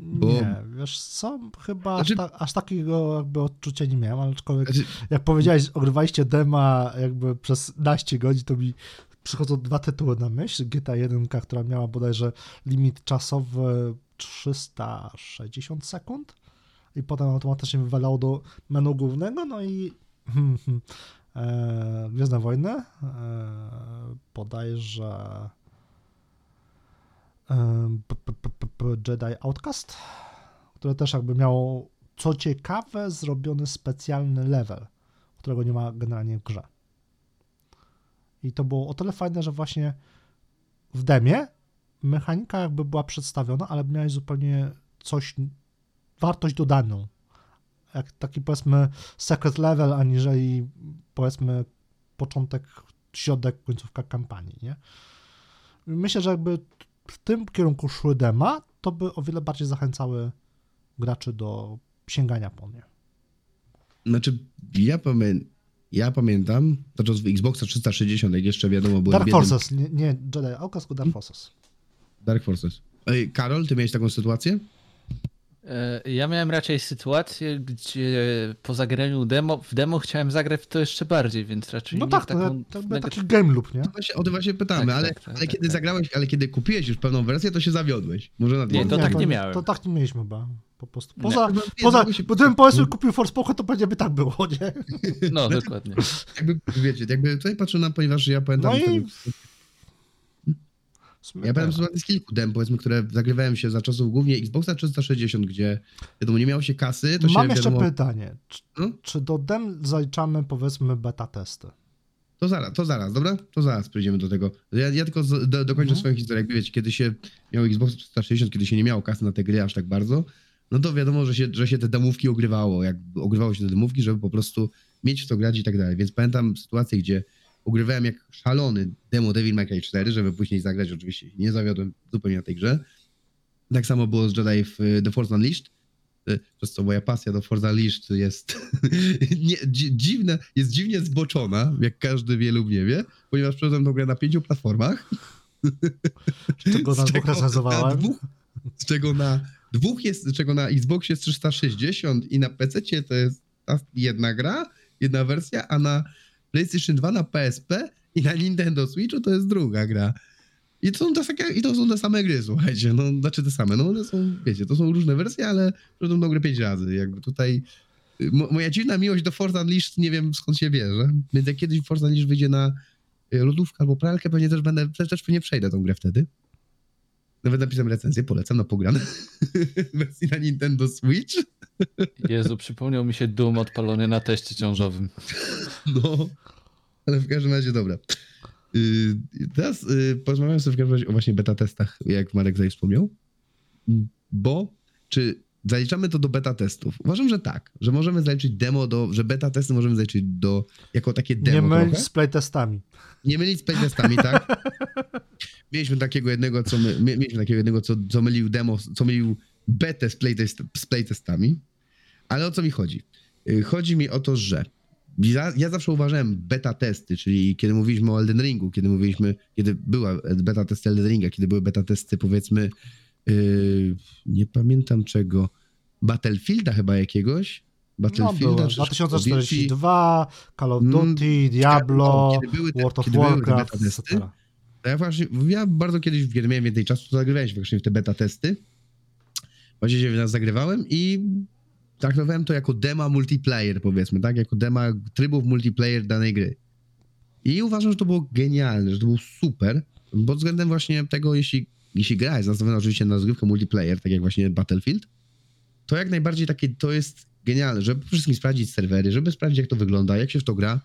Bo- Nie, wiesz co, chyba Znaczy- aż, ta, aż takiego jakby odczucia nie miałem, aczkolwiek Znaczy, jak powiedziałeś, ogrywaliście dema jakby przez naście godzin, to mi przychodzą dwa tytuły na myśl. GTA 1, która miała bodajże limit czasowy 360 sekund i potem automatycznie wywalało do menu głównego, no i e, Gwiezdne Wojny e, bodajże e, Jedi Outcast, które też jakby miało co ciekawe zrobiony specjalny level, którego nie ma generalnie w grze. I to było o tyle fajne, że właśnie w demie mechanika jakby była przedstawiona, ale miałeś zupełnie coś, wartość dodaną. Jak taki powiedzmy secret level, aniżeli powiedzmy początek, środek, końcówka kampanii, nie? Myślę, że jakby w tym kierunku szły dema, to by o wiele bardziej zachęcały graczy do sięgania po nie. Znaczy, ja, pamię ja pamiętam, to czas w Xboxa 360, jak jeszcze wiadomo, byłem Dark Forces, nie, nie Jedi Outcast, tylko Dark Forces. Dark Forces. Ej, Karol, ty miałeś taką sytuację? E, Ja miałem raczej sytuację, gdzie po zagraniu demo, w demo chciałem zagrać w to jeszcze bardziej, więc raczej No nie tak, to, taką to mega- taki game loop, nie? Właśnie, o to właśnie pytamy, Tak, ale, tak, tak, ale tak, kiedy tak. zagrałeś, ale kiedy kupiłeś już pełną wersję, to się zawiodłeś. Może na Nie, to tak bo nie miałem. To tak nie mieliśmy chyba. Po prostu. Nie. Poza, Chyba poza bo gdybym powiedzmy kupił Forspoken, to pewnie by tak było, nie? No, dokładnie. Jakby, wiecie, jakby tutaj patrzę na, ponieważ ja pamiętam... No i- ten- Ja pamiętam tak. z kilku dem, powiedzmy, które zagrywałem się za czasów głównie Xboxa 360, gdzie wiadomo, nie miało się kasy, to się Mam jeszcze wiadomo... pytanie. Czy, No? czy do dem zaliczamy powiedzmy beta testy? To zaraz, to zaraz, dobra? To zaraz przejdziemy do tego. Ja, ja tylko z, do, dokończę Mhm. swoją historię. Jakby wiecie, kiedy się miał Xbox 360, kiedy się nie miało kasy na te gry aż tak bardzo, no to wiadomo, że się, że się te demówki ogrywało, jak ogrywało się te demówki, żeby po prostu mieć w to grać i tak dalej. Więc pamiętam sytuację, gdzie ogrywałem jak szalony demo Devil May Cry 4, żeby później zagrać, oczywiście nie zawiodłem zupełnie na tej grze. Tak samo było z Jedi w y, The Force Unleashed, y, przez co moja pasja do Forza Unleashed jest nie, dzi, dziwna, jest dziwnie zboczona, jak każdy wie lub nie wie, ponieważ przeszedłem tą grę na pięciu platformach. Na dwóch czego recenzowałem? na dwóch, z czego na dwóch jest, z czego na Xboxie jest 360 i na PC to jest jedna gra, jedna wersja, a na PlayStation 2, na PSP i na Nintendo Switchu to jest druga gra. I to, są te, same- I to są te same gry, słuchajcie, no znaczy te same, no one są, wiecie, to są różne wersje, ale przeszedłem tą grę pięć razy, jakby tutaj y, mo, moja dziwna miłość do Forza Unleashed nie wiem skąd się bierze, więc jak kiedyś Forza Unleashed wyjdzie na y, lodówkę albo pralkę, pewnie też będę, też pewnie przejdę tą grę wtedy. Nawet napisałem recenzję, polecam na pogran. Wersji na Nintendo Switch. Jezu, przypomniał mi się Doom odpalony na teście ciążowym. No, ale w każdym razie dobra. Yy, teraz yy, porozmawiamy sobie w każdym razie o właśnie beta testach, jak Marek tutaj wspomniał. Bo czy zaliczamy to do beta testów? Uważam, że tak, że możemy zaliczyć demo do, że beta testy możemy zaliczyć do, jako takie Nie demo mylić trochę. z playtestami. Nie mylić z playtestami, tak? Mieliśmy takiego jednego, co my, my, mieliśmy takiego jednego, co, co mylił demo, co mylił betę z, playtest, z playtestami. Ale o co mi chodzi? Y, Chodzi mi o to, że ja, ja zawsze uważałem beta testy, czyli kiedy mówiliśmy o Elden Ringu, kiedy mówiliśmy, kiedy była beta testy Elden Ringa, kiedy były beta testy powiedzmy, yy, nie pamiętam czego, Battlefielda chyba jakiegoś, No Battlefielda czy 2042, Call of Mm, Duty, Diablo, kiedy były te- World of Warcraft, beta testy, ja właśnie, ja bardzo kiedyś, kiedy miałem więcej czasu, to zagrywałem się właśnie w te beta testy. Właśnie się w nas zagrywałem i traktowałem to jako dema multiplayer, powiedzmy, tak? Jako dema trybów multiplayer danej gry. I uważam, że to było genialne, że to było super, pod względem właśnie tego, jeśli, jeśli gra jest nastawiona oczywiście na rozgrywkę multiplayer, tak jak właśnie Battlefield, to jak najbardziej takie, to jest genialne, żeby przede wszystkim sprawdzić serwery, żeby sprawdzić, jak to wygląda, jak się w to gra.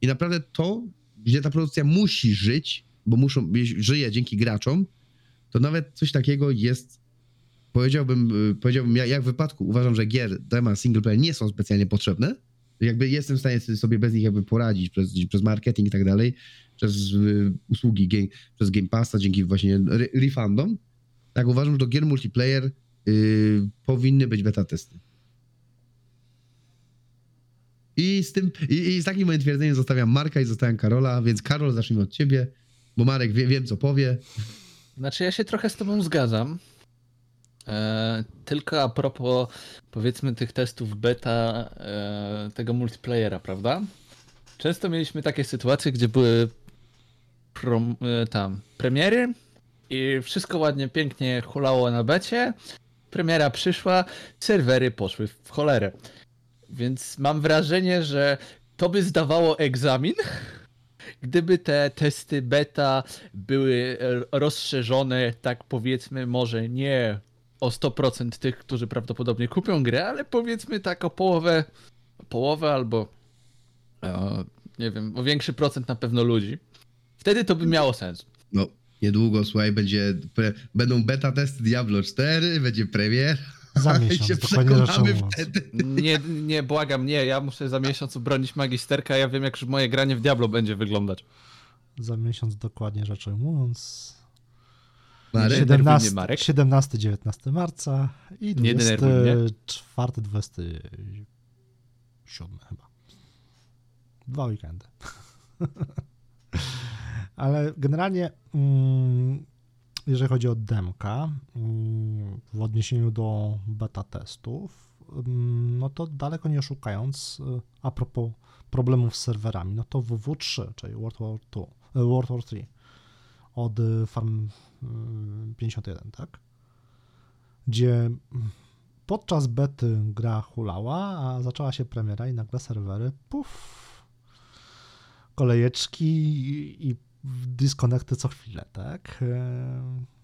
I naprawdę to, gdzie ta produkcja musi żyć, bo muszą, żyje dzięki graczom, to nawet coś takiego jest, powiedziałbym, y, powiedziałbym ja, jak w wypadku uważam, że gier dema single player nie są specjalnie potrzebne, jakby jestem w stanie sobie bez nich jakby poradzić przez, przez marketing i tak dalej, przez y, usługi, game, przez Game Passa, dzięki właśnie re- refundom, Tak, uważam, że do gier multiplayer yy, powinny być beta testy. I z tym, i, i z takim moim twierdzeniem zostawiam Marka i zostawiam Karola, więc Karol, zacznijmy od ciebie, bo Marek wie, wiem, co powie. Znaczy ja się trochę z tobą zgadzam. E, tylko a propos powiedzmy tych testów beta e, tego multiplayera, prawda? Często mieliśmy takie sytuacje, gdzie były prom, e, tam premiery i wszystko ładnie, pięknie hulało na becie. Premiera przyszła, serwery poszły w cholerę. Więc mam wrażenie, że to by zdawało egzamin, gdyby te testy beta były e, rozszerzone, tak powiedzmy, może nie o 100% tych, którzy prawdopodobnie kupią grę, ale powiedzmy tak o połowę, połowę albo e, nie wiem, o większy procent na pewno ludzi. Wtedy to by miało sens. No, niedługo, słuchaj, będzie, pre, będą beta testy Diablo 4, będzie premier. Za miesiąc, się dokładnie wtedy. Nie, nie, błagam, nie, ja muszę za miesiąc obronić magisterka, ja wiem jak moje granie w Diablo będzie wyglądać. Za miesiąc dokładnie rzecz ujmując. Marek? Nie denerwuj mnie, 17, Marek. 17-19 marca i Nie denerwuj mnie. 24-27 chyba. Dwa weekendy. Ale generalnie, mm, jeżeli chodzi o demka, mm, w odniesieniu do beta testów, mm, no to daleko nie szukając, y, a propos problemów z serwerami, no to WW3, czyli World War, II, e, World War 3 od y, Farm y, 51, tak? Gdzie mm, podczas bety gra hulała, a zaczęła się premiera i nagle serwery, puf, kolejeczki i, i dyskonekty co chwilę, tak? E,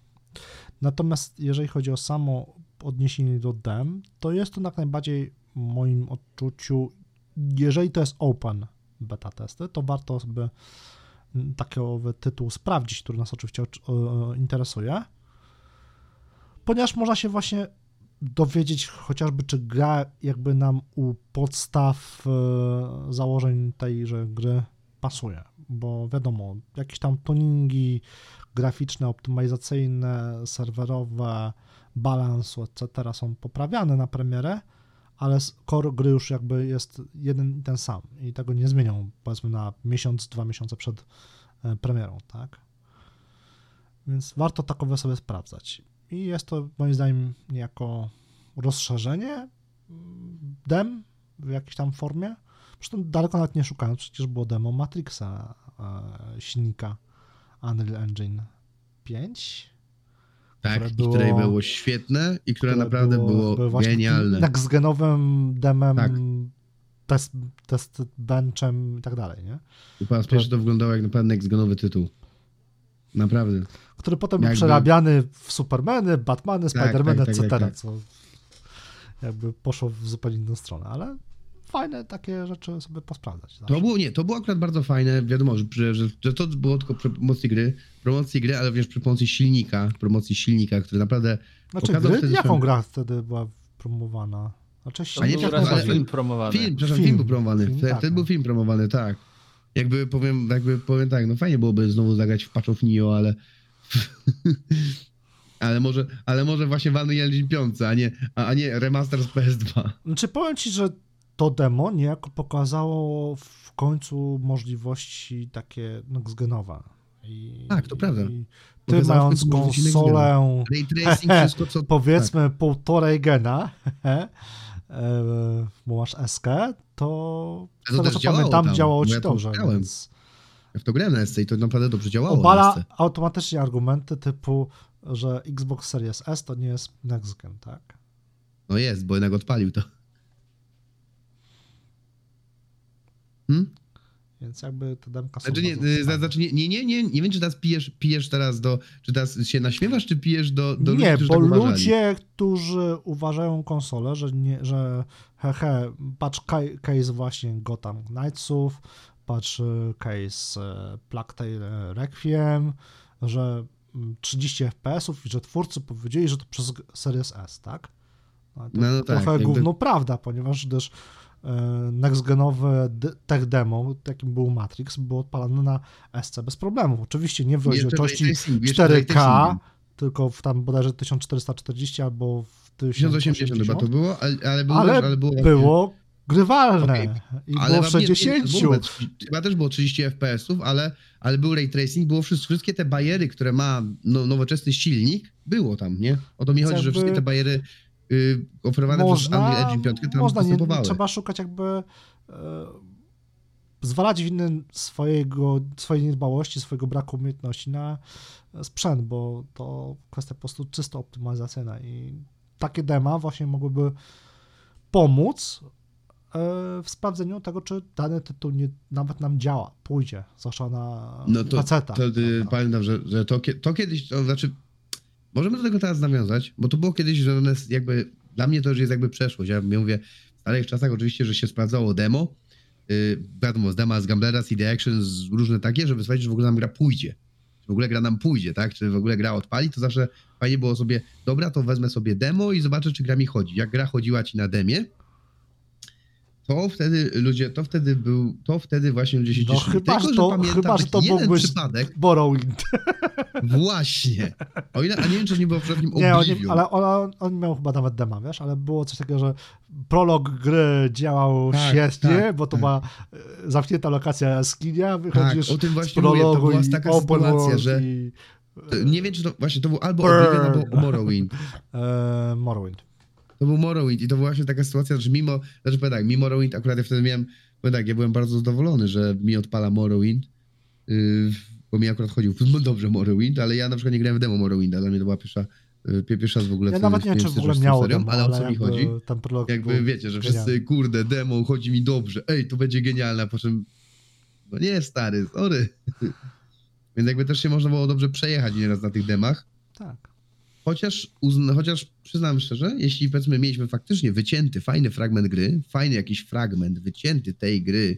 Natomiast jeżeli chodzi o samo odniesienie do dem, to jest to jak najbardziej w moim odczuciu, jeżeli to jest open beta testy, to warto sobie takowy tytuł sprawdzić, który nas oczywiście interesuje, ponieważ można się właśnie dowiedzieć chociażby, czy gra jakby nam u podstaw e, założeń tejże gry pasuje, bo wiadomo, jakieś tam tuningi graficzne, optymalizacyjne, serwerowe, balansu, etc. są poprawiane na premierę, ale core gry już jakby jest jeden i ten sam i tego nie zmienią powiedzmy na miesiąc, dwa miesiące przed e, premierą, tak? Więc warto takowe sobie sprawdzać. I jest to moim zdaniem niejako rozszerzenie mm, dem w jakiejś tam formie. Zresztą daleko nawet nie szukając, przecież było demo Matrixa e, silnika Unreal Engine 5. Tak, które i było- które było świetne i które, naprawdę było, było genialne. Tak z genowym demem, Tak. test, test benchem i tak dalej, nie? I po raz pierwszy to wyglądało jak naprawdę next-genowy tytuł. Naprawdę. Który potem był Jakby- przerabiany w Supermany, Batmany, Spidermany, tak, tak, etc., tak, tak. co jakby poszło w zupełnie inną stronę, ale fajne takie rzeczy sobie posprawdzać. zawsze. To było, nie, to było akurat bardzo fajne. Wiadomo, że, że, że, to było tylko przy promocji gry, promocji gry, ale również przy pomocy silnika, promocji silnika, który naprawdę Znaczy, pokazał gry, wtedy jaką gra wtedy była promowana? Znaczy, To A nie był tak, ale- film promowany. Film, przepraszam, Film. film, był promowany. Film, Wtedy tak, wtedy no. był film promowany, tak. Jakby powiem, jakby powiem tak, no fajnie byłoby znowu zagrać w Patch of Neo, ale ale może, ale może właśnie Engine 5, a nie, a, a nie remaster z PS2. Znaczy, powiem ci, że to demo niejako pokazało w końcu możliwości takie next-genowe. I, Tak, to prawda. Ty mając konsolę, Ray tracing, wszystko co... powiedzmy półtorej gena, bo masz SK, to z tego co działało pamiętam tam, działało ci ja dobrze, więc Ja w to grałem na SC i to naprawdę dobrze działało obala automatycznie argumenty typu, że Xbox Series S to nie jest next gen, tak? No jest, bo jednak odpalił to. Hmm? Więc jakby te demka są Znaczy, nie, y, znaczy nie, nie, nie, nie, nie wiem, czy teraz pijesz, pijesz teraz do, czy teraz się naśmiewasz, czy pijesz do, do ludzi, nie, którzy bo tak ludzie, którzy uważają konsolę, że, nie, że he, he, patrz ca- case właśnie Gotham Knightsów, patrz y, case e, Plague Tale Requiem, że mm, 30 FPS-ów i że twórcy powiedzieli, że to przez Series S, tak? No, to No, no tak, trochę jakby- gówno prawda, ponieważ też e, next-genowe d- tech demo, jakim był Matrix, było odpalane na SC bez problemu. Oczywiście nie w rozdzielczości ray tracing, jeszcze ray 4K, tracingiem. tylko w tam bodajże 1440 albo w 1080 chyba to było, ale, ale, było, ale ale było, było grywalne Okej, i ale było w wam nie- 60. nie- było- Chyba też było 30 FPS-ów, ale, ale był ray tracing, było wszystko, wszystkie te bariery, które ma no, nowoczesny silnik, było tam, nie? O to mi chodzi, że wszystkie te bariery y, oferowane przez Unreal Engine 5 tam można, nie, trzeba szukać jakby e, zwalać winy swojego, swojej niedbałości, swojego braku umiejętności na sprzęt, bo to kwestia po prostu czysto optymalizacyjna i takie dema właśnie mogłyby pomóc e, w sprawdzeniu tego, czy dany tytuł nie, nawet nam działa, pójdzie, zwłaszcza na No to, faceta. to y, pamiętam, że, że to, to kiedyś, to znaczy, możemy do tego teraz nawiązać, bo to było kiedyś, że one jakby, dla mnie to już jest jakby przeszłość. Ja mówię, w starych czasach oczywiście, że się sprawdzało demo, yy, wiadomo, z dema, z Gamblera, CD Action, z różne takie, żeby sprawdzić, że w ogóle nam gra pójdzie. Czy w ogóle gra nam pójdzie, tak? Czy w ogóle gra odpali, to zawsze fajnie było sobie, dobra, to wezmę sobie demo i zobaczę, czy gra mi chodzi. Jak gra chodziła ci na demie, to wtedy ludzie, to wtedy był, to wtedy właśnie ludzie się No cieszyli. chyba, Tylko, że to- pamiętam chyba, że to jeden przypadek, Morrowind. Właśnie. O ile, a nie wiem, czy nie było przypadkiem Nie, oni, Oblivion. ale on, on miał chyba nawet dema, wiesz, ale było coś takiego, że prolog gry działał Tak, świetnie, tak, bo to tak. była e, zamknięta lokacja jaskinia, Tak, wychodzisz o tym z właśnie mówię, to prologu była taka sytuacja, że i nie wiem, czy to właśnie to był albo. Oblivion, albo Morrowind. e, Morrowind. To był Morrowind i to była właśnie taka sytuacja, że mimo, znaczy powiem tak, mimo Morrowind akurat ja wtedy miałem, powiem tak, ja byłem bardzo zadowolony, że mi odpala Morrowind, yy, bo mi akurat chodził no dobrze Morrowind, ale ja na przykład nie grałem w demo Morrowinda, dla mnie to była pierwsza, yy, pierwsza raz w ogóle Ja nawet nie wiem, czy w ogóle miało serią, demo, ale o co mi chodzi? prolog Jakby wiecie, że genialny. wszyscy, kurde, demo, chodzi mi dobrze, ej, to będzie genialne, a po czym, no nie, stary, sorry. Więc jakby też się można było dobrze przejechać nieraz na tych demach, Tak. Chociaż, uzna, chociaż przyznam szczerze, jeśli powiedzmy mieliśmy faktycznie wycięty, fajny fragment gry, fajny jakiś fragment wycięty tej gry,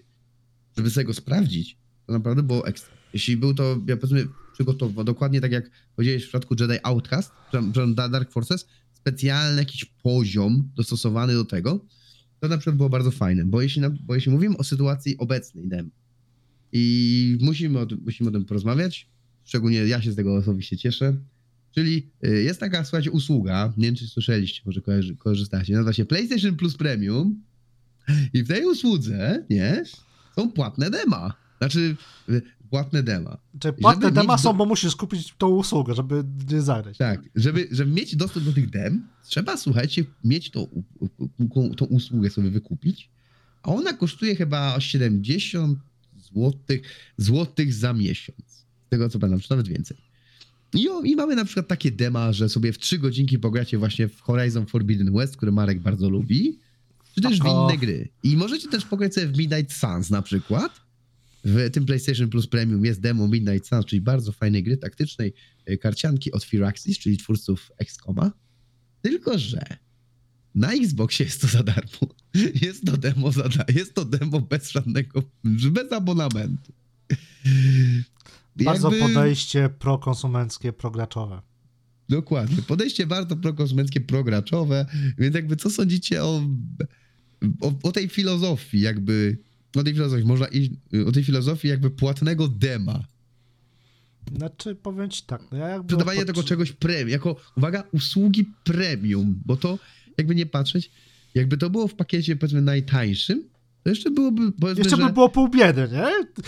żeby sobie go sprawdzić, to naprawdę było ekstra. Jeśli był to, ja powiedzmy, przygotowany, dokładnie tak jak powiedziałeś w przypadku Jedi Outcast, czy Dark Forces, specjalny jakiś poziom dostosowany do tego, to na przykład było bardzo fajne, bo jeśli, bo jeśli mówimy o sytuacji obecnej dem i musimy o, tym, musimy o tym porozmawiać, szczególnie ja się z tego osobiście cieszę, czyli y, jest taka, słuchajcie, usługa, nie wiem czy słyszeliście, może kojarzy, korzystacie, nazywa się PlayStation Plus Premium i w tej usłudze, nie, są płatne dema, znaczy y, płatne dema. Czy płatne dema do- są, bo musisz kupić tą usługę, żeby nie zagrać. Tak, żeby, żeby mieć dostęp do tych dem, trzeba, słuchajcie, mieć tą, tą usługę sobie wykupić, a ona kosztuje chyba 70 złotych, złotych za miesiąc. Z tego co pamiętam, czy nawet więcej. I, o, I mamy na przykład takie dema, że sobie w 3 godzinki pogracie właśnie w Horizon Forbidden West, który Marek bardzo lubi, czy też w inne gry. I możecie też pograć sobie w Midnight Suns na przykład. W tym PlayStation Plus Premium jest demo Midnight Suns, czyli bardzo fajnej gry taktycznej, e, karcianki od Firaxis, czyli twórców XCOMa. Tylko, że na Xboxie jest to za darmo. Jest to demo za jest to demo bez żadnego, bez abonamentu. Bardzo Jakby- podejście prokonsumenckie, prograczowe. Dokładnie. Podejście bardzo prokonsumenckie, prograczowe, więc jakby co sądzicie o, o, o tej filozofii, jakby o tej filozofii, można iść, o tej filozofii jakby płatnego dema. Znaczy, powiem ci tak, no ja. Sprzedawanie tego czegoś premium, jako, uwaga, usługi premium, bo to, jakby nie patrzeć, jakby to było w pakiecie, powiedzmy, najtańszym, to jeszcze byłoby, Jeszcze że... by było pół biedy, nie?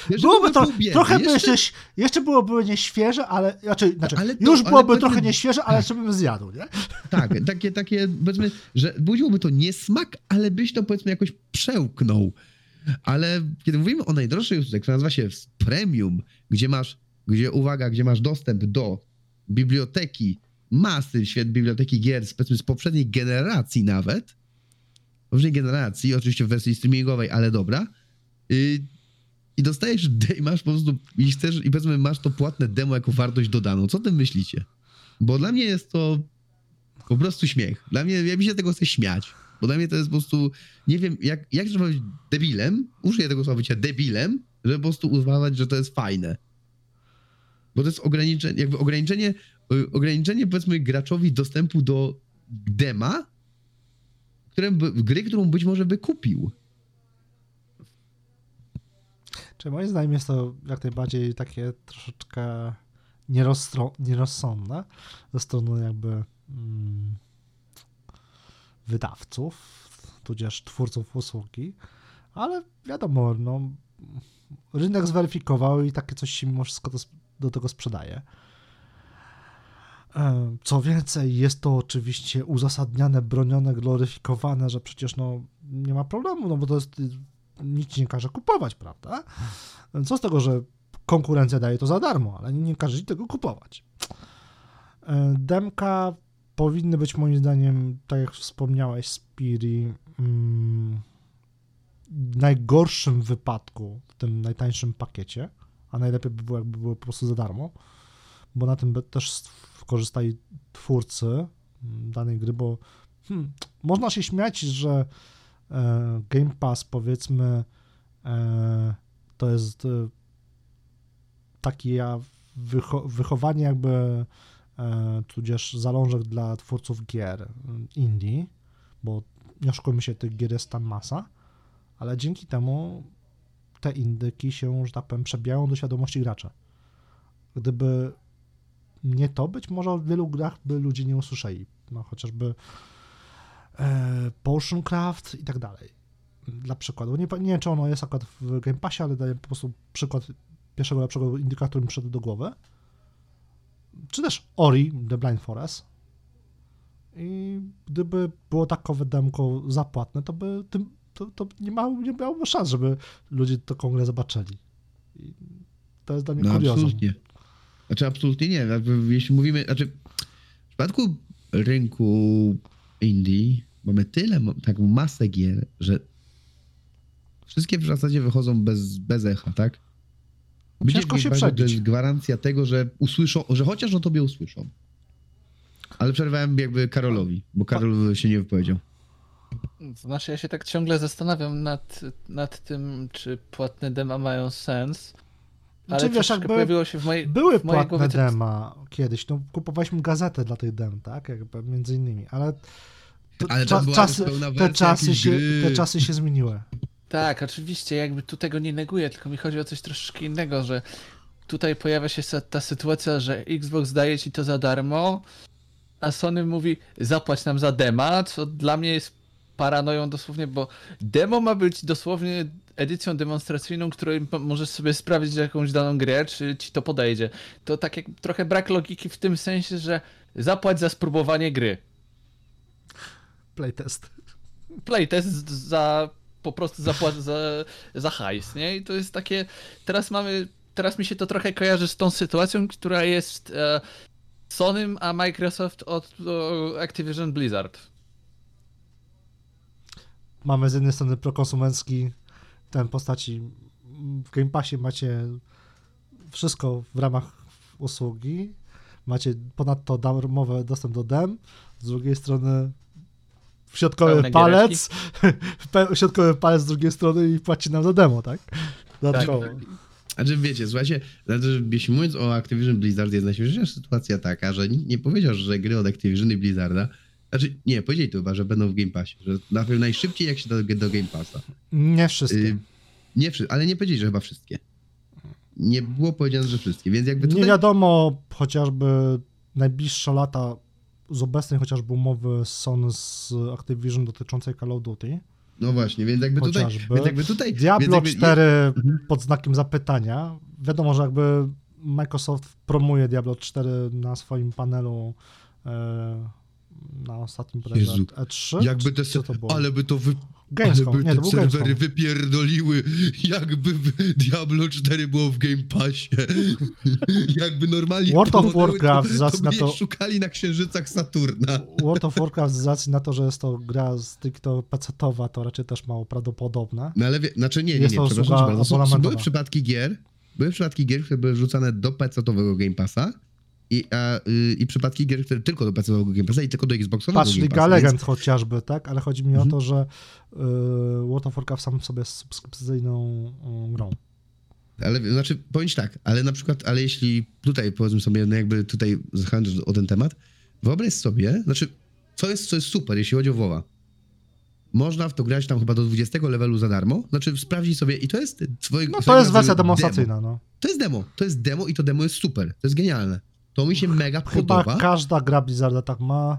Jeszcze Byłoby byłoby to, biedy. trochę by Jeszcze- jeszcze, jeszcze byłoby nieświeże, ale, znaczy, znaczy Ale to- już ale byłoby powiedzmy- trochę nieświeże, ale jeszcze bym zjadł, nie? Tak, takie, takie, powiedzmy, że budziłoby to niesmak, ale byś to, powiedzmy, jakoś przełknął. Ale kiedy mówimy o najdroższej usłudze, która nazywa się Premium, gdzie masz, gdzie, uwaga, gdzie masz dostęp do biblioteki, masy świat biblioteki gier, powiedzmy, z poprzedniej generacji nawet, poprzedniej generacji, oczywiście w wersji streamingowej, ale dobra, yy, i dostajesz, i masz po prostu, i chcesz, i powiedzmy, masz to płatne demo jako wartość dodaną. Co o tym myślicie? Bo dla mnie jest to po prostu śmiech. Dla mnie, ja mi się tego chce śmiać. Bo dla mnie to jest po prostu, nie wiem, jak, jak trzeba być debilem, użyję tego słowa bycia debilem, żeby po prostu uznawać, że to jest fajne. Bo to jest ograniczenie, jakby ograniczenie, y, ograniczenie powiedzmy graczowi dostępu do dema, by, gry, którą być może by kupił. Czy moim zdaniem jest to jak najbardziej takie troszeczkę nierozsądne ze strony jakby mm, wydawców, tudzież twórców usługi, ale wiadomo, no, rynek zweryfikował i takie coś się mimo wszystko do, do tego sprzedaje. E, Co więcej, jest to oczywiście uzasadniane, bronione, gloryfikowane, że przecież no, nie ma problemu, no bo to jest, nic nie każe kupować, prawda? Co z tego, że konkurencja daje to za darmo, ale nie każe ci tego kupować. E, Demka powinny być moim zdaniem, tak jak wspomniałeś, Spiri, mm, w najgorszym wypadku w tym najtańszym pakiecie, a najlepiej by było, jakby były po prostu za darmo, bo na tym też skorzystali twórcy mm, danej gry, bo hmm, można się śmiać, że e, Game Pass powiedzmy e, to jest e, takie wycho- wychowanie jakby e, tudzież zalążek dla twórców gier e, indie, bo nie oszukujmy się, tych gier jest tam masa, ale dzięki temu te indyki się, że tak powiem, przebijają do świadomości gracza. Gdyby nie to, być może o wielu grach by ludzie nie usłyszeli. No, chociażby e, Potioncraft i tak dalej. Dla przykładu. Nie, nie wiem, czy ono jest akurat w Game Passie, ale daję po prostu przykład pierwszego lepszego indyka, który mi przyszedł do głowy. Czy też Ori, The Blind Forest. I gdyby było takowe demko zapłatne, to by tym, to, to nie, miało, nie miałoby szans, żeby ludzie taką grę zobaczyli. I to jest dla mnie No kuriozum. absolutnie. Znaczy absolutnie nie. Jakby Jeśli mówimy, znaczy w przypadku rynku indie mamy tyle, taką masę gier, że wszystkie w zasadzie wychodzą bez, bez echa, tak? Bycie Ciężko się Passie To przebić. jest gwarancja tego, że usłyszą, że chociaż o tobie usłyszą. Ale przerwałem jakby Karolowi, bo Karol się nie wypowiedział. Znaczy ja się tak ciągle zastanawiam nad, nad tym, czy płatne dema mają sens. Ale Znaczy, wiesz, jakby pojawiło się w mojej, Były w mojej płatne głowie... dema kiedyś, no kupowaliśmy gazetę dla tych dem, tak, jakby między innymi, ale, to, Ale cza- czasy, pełna te, czasy się, gry. te czasy się zmieniły. Tak, oczywiście, jakby tu tego nie neguję, tylko mi chodzi o coś troszeczkę innego, że tutaj pojawia się ta sytuacja, że Xbox daje ci to za darmo, a Sony mówi zapłać nam za dema, co dla mnie jest paranoją dosłownie, bo demo ma być dosłownie edycją demonstracyjną, której mo- możesz sobie sprawdzić jakąś daną grę, czy ci to podejdzie. To tak jak trochę brak logiki w tym sensie, że zapłać za spróbowanie gry. Playtest. playtest za po prostu zapłat za, za hajs, nie? I to jest takie, teraz mamy, teraz mi się to trochę kojarzy z tą sytuacją, która jest e, Sonym, a Microsoft od o, Activision Blizzard. Mamy z jednej strony prokonsumencki ten postaci, w Game Passie macie wszystko w ramach usługi, macie ponadto darmowy dostęp do dem, z drugiej strony środkowy Pełne palec, środkowy palec z drugiej strony i płaci nam za demo, tak? Dodatkowo. Znaczy wiecie, słuchajcie, znaczy, jeśli mówiąc o Activision Blizzard, jest najśmieszniejsza sytuacja taka, że nikt nie powiedział, że gry od Activision i Blizzarda, znaczy nie, powiedzieli to chyba, że będą w Game Passie, że na pewno najszybciej jak się do, do Game Passa. Nie wszystkie. Y, nie, ale nie powiedzieli, że chyba wszystkie. Nie było powiedziane, że wszystkie, więc jakby tutaj... Nie wiadomo, chociażby najbliższe lata z obecnej chociażby umowy Sony z Activision dotyczącej Call of Duty. No właśnie, więc jakby tutaj... Chociażby. Więc jakby tutaj Diablo więc jakby, 4 Mhm. pod znakiem zapytania. Wiadomo, że jakby Microsoft promuje Diablo 4 na swoim panelu e, na ostatnim bodajże Jezu, E3. Jakby te, ale by to wy, Gamescom, by nie, te serwery Gamescom. wypierdoliły, jakby Diablo 4 było w Game Passie. jakby normalnie World of Warcraft, to, to na to- szukali na księżycach Saturna. World of Warcraft z racji na to, że jest to gra stricte pecetowa, to raczej też mało prawdopodobne. No ale wie, znaczy nie, nie, nie, to przepraszam bardzo. Są, były przypadki gier, były przypadki gier, które były wrzucane do PC-owego Game Passa i, a, y, i przypadki gier, które tylko do PC-owego Game Passa i tylko do Xboxowego Patrz, Liga Passa. Legend Więc, chociażby, tak? Ale chodzi mi Mhm. o to, że y, World of Warcraft sam w sobie jest subskrypcyjną y, grą. ale znaczy, powiem ci tak, ale na przykład, ale jeśli tutaj powiedzmy sobie, no jakby tutaj zahaczysz o ten temat, wyobraź sobie, znaczy, co jest, co jest super, jeśli chodzi o WoWa. Można w to grać tam chyba do 20 levelu za darmo, znaczy sprawdzić sobie i to jest twoje No to jest wersja demonstracyjna, no. To jest demo, to jest demo i to demo jest super, to jest genialne. To mi się mega Chyba podoba. każda gra Blizzarda tak ma.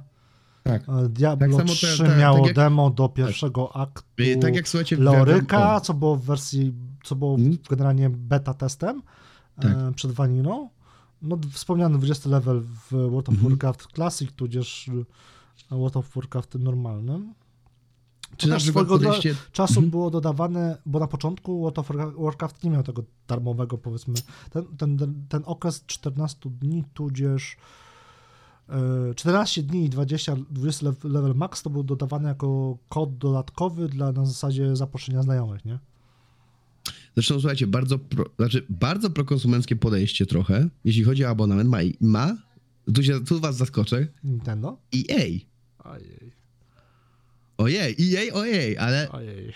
Tak. E, Diablo Tak samo te- 3 tak, miało tak jak- demo do pierwszego aktu Y, Tak jak słuchajcie... o, co było w wersji, co było Mhm. generalnie beta testem Tak. e, przed Vaniną. No wspomniany 20 level w World of Mhm. Warcraft Classic, tudzież e, World of Warcraft normalnym. Czy na też przykład swojego podejście... Czasu Mhm. było dodawane, bo na początku World of Warcraft nie miał tego darmowego, powiedzmy. Ten, ten, ten, okres 14 dni, tudzież e, 14 dni i 20, 20 lev- level max to był dodawany jako kod dodatkowy dla na zasadzie zaproszenia znajomych, nie? Zresztą słuchajcie, bardzo, pro, znaczy bardzo prokonsumenckie podejście trochę, jeśli chodzi o abonament, ma, ma tu, się, tu was zaskoczę, Nintendo? EA. Ojej, Ojej, EA, ojej, ale ojej.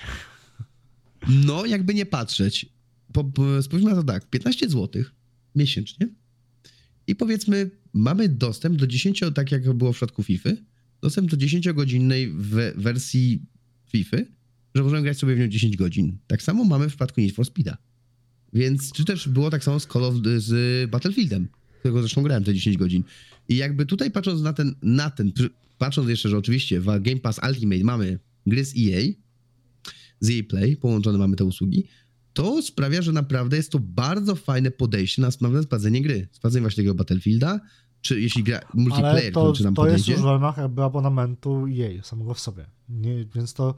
no jakby nie patrzeć, po, po, spójrzmy na to tak, 15 zł miesięcznie i powiedzmy mamy dostęp do 10, tak jak było w przypadku FIFA, dostęp do 10-godzinnej we, wersji FIFA, że możemy grać sobie w nią 10 godzin. Tak samo mamy w przypadku Need for Speeda. Więc czy też było tak samo z Call of z Battlefieldem, którego zresztą grałem te 10 godzin. I jakby tutaj patrząc na ten, na ten, patrząc jeszcze, że oczywiście w Game Pass Ultimate mamy gry z EA, z EA Play, połączone mamy te usługi, to sprawia, że naprawdę jest to bardzo fajne podejście na sprawne sprawdzenie gry. Sprawdzenie właśnie tego Battlefielda, czy jeśli gra multiplayer, to, czy nam to jest już w ramach jakby abonamentu jej samego w sobie. Nie, więc to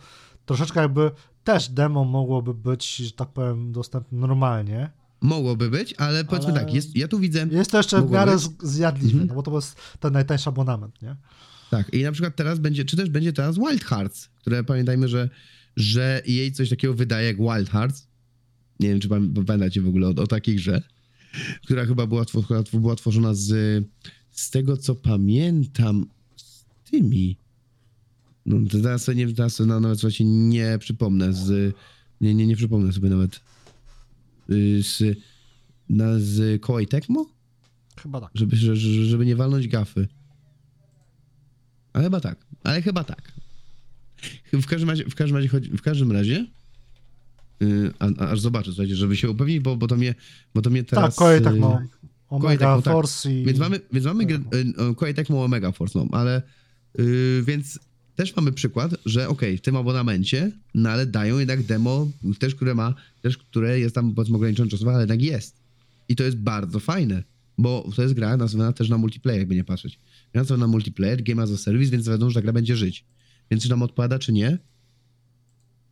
troszeczkę jakby też demo mogłoby być, że tak powiem, dostępne normalnie. Mogłoby być, ale powiedzmy Ale- tak, jest, ja tu widzę, Jest to jeszcze w miarę zjadliwe, Mhm. no bo to jest ten najtańszy abonament, nie? Tak, i na przykład teraz będzie, czy też będzie teraz Wild Hearts, które pamiętajmy, że, że EA coś takiego wydaje jak Wild Hearts. Nie wiem, czy pam- pamiętacie w ogóle o, o takiej grze, która chyba była, która była tworzona z, z tego, co pamiętam, z tymi. No, teraz sobie nie, teraz sobie na- nawet słuchajcie, nie przypomnę z, nie, nie, nie przypomnę sobie nawet y, z, na, z Koei Tecmo? Chyba tak. żeby, że- że- żeby nie walnąć gafy. Ale chyba tak, ale chyba tak. W każdym razie, w każdym razie, chodzi- w każdym razie yy, a, aż zobaczę, słuchajcie, żeby się upewnić, bo, bo to mnie, bo to mnie teraz... tak, kolej tak yy, ma Omega Tecmo, tak. Force i... Więc mamy, więc mamy grę, y, Koei Tecmo Omega Force, no, ale yy, więc też mamy przykład, że okej, w tym abonamencie, no ale dają jednak demo, też które ma, też które jest tam powiedzmy ograniczone czasowo, ale jednak jest. I to jest bardzo fajne, bo to jest gra nazywana też na multiplayer, jakby nie patrzeć. Gra na multiplayer, game as a service, więc wiadomo, że ta gra będzie żyć. Więc czy nam odpowiada, czy nie?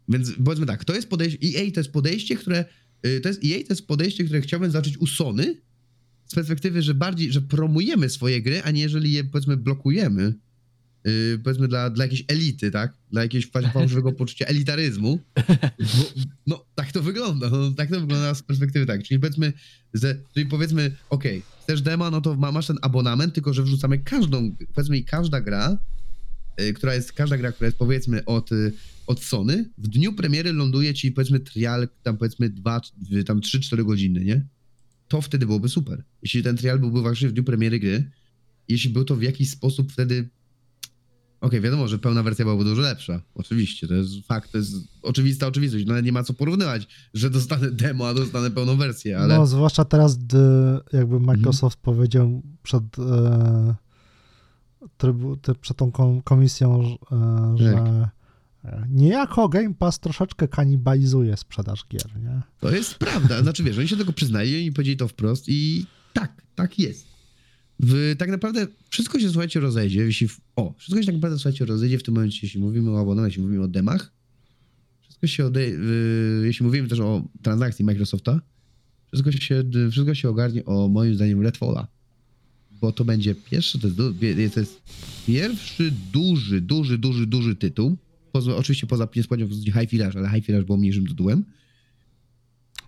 Więc powiedzmy tak, to jest podejście, EA to jest podejście, które, y, to jest EA to jest podejście, które chciałbym zacząć u Sony, z perspektywy, że bardziej, że promujemy swoje gry, a nie jeżeli je powiedzmy blokujemy, yy, powiedzmy dla, dla jakiejś elity, tak? Dla jakiegoś fa- fałszywego poczucia elitaryzmu. Bo, no, tak to wygląda, no, tak to wygląda z perspektywy tak. Czyli powiedzmy, że, czyli powiedzmy, okej, chcesz demo, no to ma, masz ten abonament, tylko że wrzucamy każdą, powiedzmy i każda gra, yy, która jest, każda gra, która jest powiedzmy od, yy, od Sony, w dniu premiery ląduje ci powiedzmy trial, tam powiedzmy dwa, czy- tam 3-4 godziny, nie? to wtedy byłoby super. Jeśli ten trial byłby właśnie w dniu premiery gry, jeśli był to w jakiś sposób wtedy. Okej, wiadomo, że pełna wersja byłaby dużo lepsza. Oczywiście, to jest fakt, to jest oczywista oczywistość. No nie ma co porównywać, że dostanę demo, a dostanę pełną wersję, ale. No, zwłaszcza teraz, gdy jakby Microsoft powiedział przed, e, trybu, ty, przed tą kom- komisją, e, że e, niejako Game Pass troszeczkę kanibalizuje sprzedaż gier, nie? To jest prawda. Znaczy wiesz, oni się tego przyznali i powiedzieli to wprost i tak, tak jest. W, tak naprawdę wszystko się, słuchajcie, rozejdzie, jeśli... W, o, wszystko się tak naprawdę, słuchajcie, rozejdzie w tym momencie, jeśli mówimy o abonamencie, jeśli mówimy o demach. Wszystko się ode... y, jeśli mówimy też o transakcji Microsofta, wszystko się, wszystko się ogarnie o, moim zdaniem, Redfalla. Bo to będzie pierwszy, to jest, to jest pierwszy duży, duży, duży, duży tytuł. Poza, oczywiście poza niespodzianką High Village, ale High Village było mniejszym tytułem.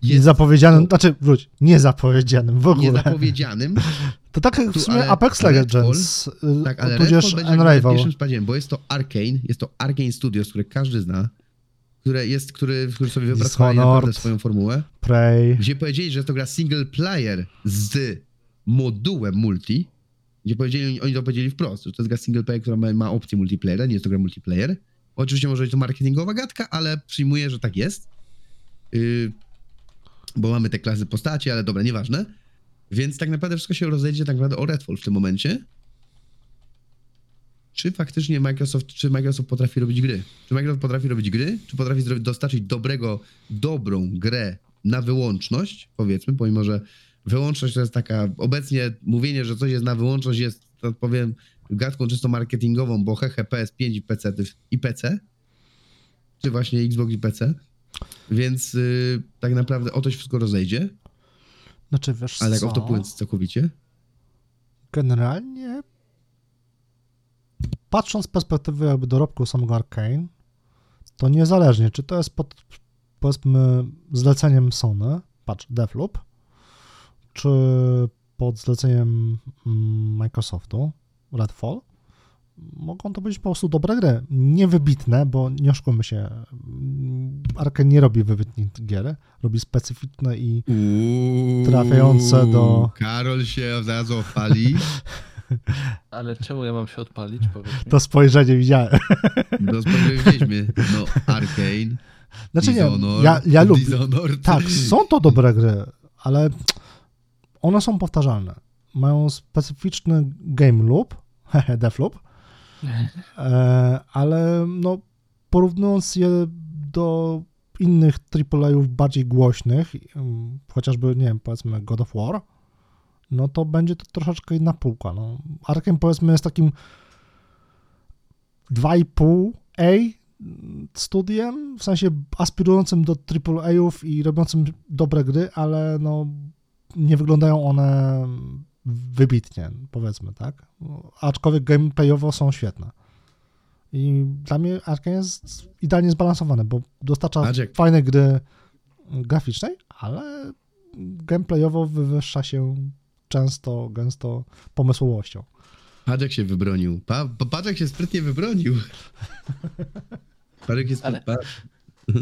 Jest zapowiedzianym, znaczy wróć, niezapowiedzianym w ogóle. niezapowiedzianym. To tak jak w sumie ale Apex Legends, y, Tak, ale tudzież Unravel. pierwszym spadziem, bo jest to Arkane, jest to Arkane Studios, które każdy zna, które jest, który, który sobie wypracowali naprawdę swoją formułę, Prey. gdzie powiedzieli, że to gra single player z modułem multi, gdzie powiedzieli, oni to powiedzieli wprost, że to jest gra single player, która ma, ma opcję multiplayera, nie jest to gra multiplayer. Oczywiście może być to marketingowa gadka, ale przyjmuję, że tak jest. Yy, bo mamy te klasy postaci, ale dobra, nieważne. Więc tak naprawdę wszystko się rozejdzie tak naprawdę o Redfall w tym momencie. Czy faktycznie Microsoft, czy Microsoft potrafi robić gry? Czy Microsoft potrafi robić gry? Czy potrafi dostarczyć dobrego, dobrą grę na wyłączność, powiedzmy, pomimo, że wyłączność to jest taka, obecnie mówienie, że coś jest na wyłączność jest, tak powiem, gadką czysto marketingową, bo hehe PS5 i PC i PC, czy właśnie Xbox i PC, więc yy, tak naprawdę o to się wszystko rozejdzie, Znaczy, wiesz ale jak o to płynąc całkowicie, Generalnie patrząc z perspektywy jakby dorobku samego Arkane, to niezależnie, czy to jest pod, powiedzmy zleceniem Sony, patrz, Deathloop, czy pod zleceniem mm, Microsoftu, Redfall, mogą to być po prostu dobre gry. Niewybitne, bo nie oszukujmy się, Arkane nie robi wybitnych gier, robi specyficzne i Uuu, Trafiające do- Karol się zaraz opali. Ale czemu ja mam się odpalić? Powiedz mi. to spojrzenie widziałem. No spowiedzieliśmy, no Arkane, Znaczy nie, ja, ja lubię. Dishonored. Tak, są to dobre gry, ale one są powtarzalne. Mają specyficzny game loop, hehe, death loop, e, ale no, porównując je do innych AAA-ów bardziej głośnych, um, chociażby, nie wiem, powiedzmy God of War, no to będzie to troszeczkę inna półka. No. Arkham powiedzmy jest takim 2,5A studiem, w sensie aspirującym do AAA-ów i robiącym dobre gry, ale no nie wyglądają one wybitnie, powiedzmy, tak? Aczkolwiek gameplayowo są świetne. I dla mnie Arkane jest idealnie zbalansowany, bo dostarcza Maciek. fajne gry graficznej, ale gameplayowo wywyższa się często, gęsto pomysłowością. Paczek się wybronił. Pa, pa, Paczek się sprytnie wybronił. Paczek jest... Ale- Pa,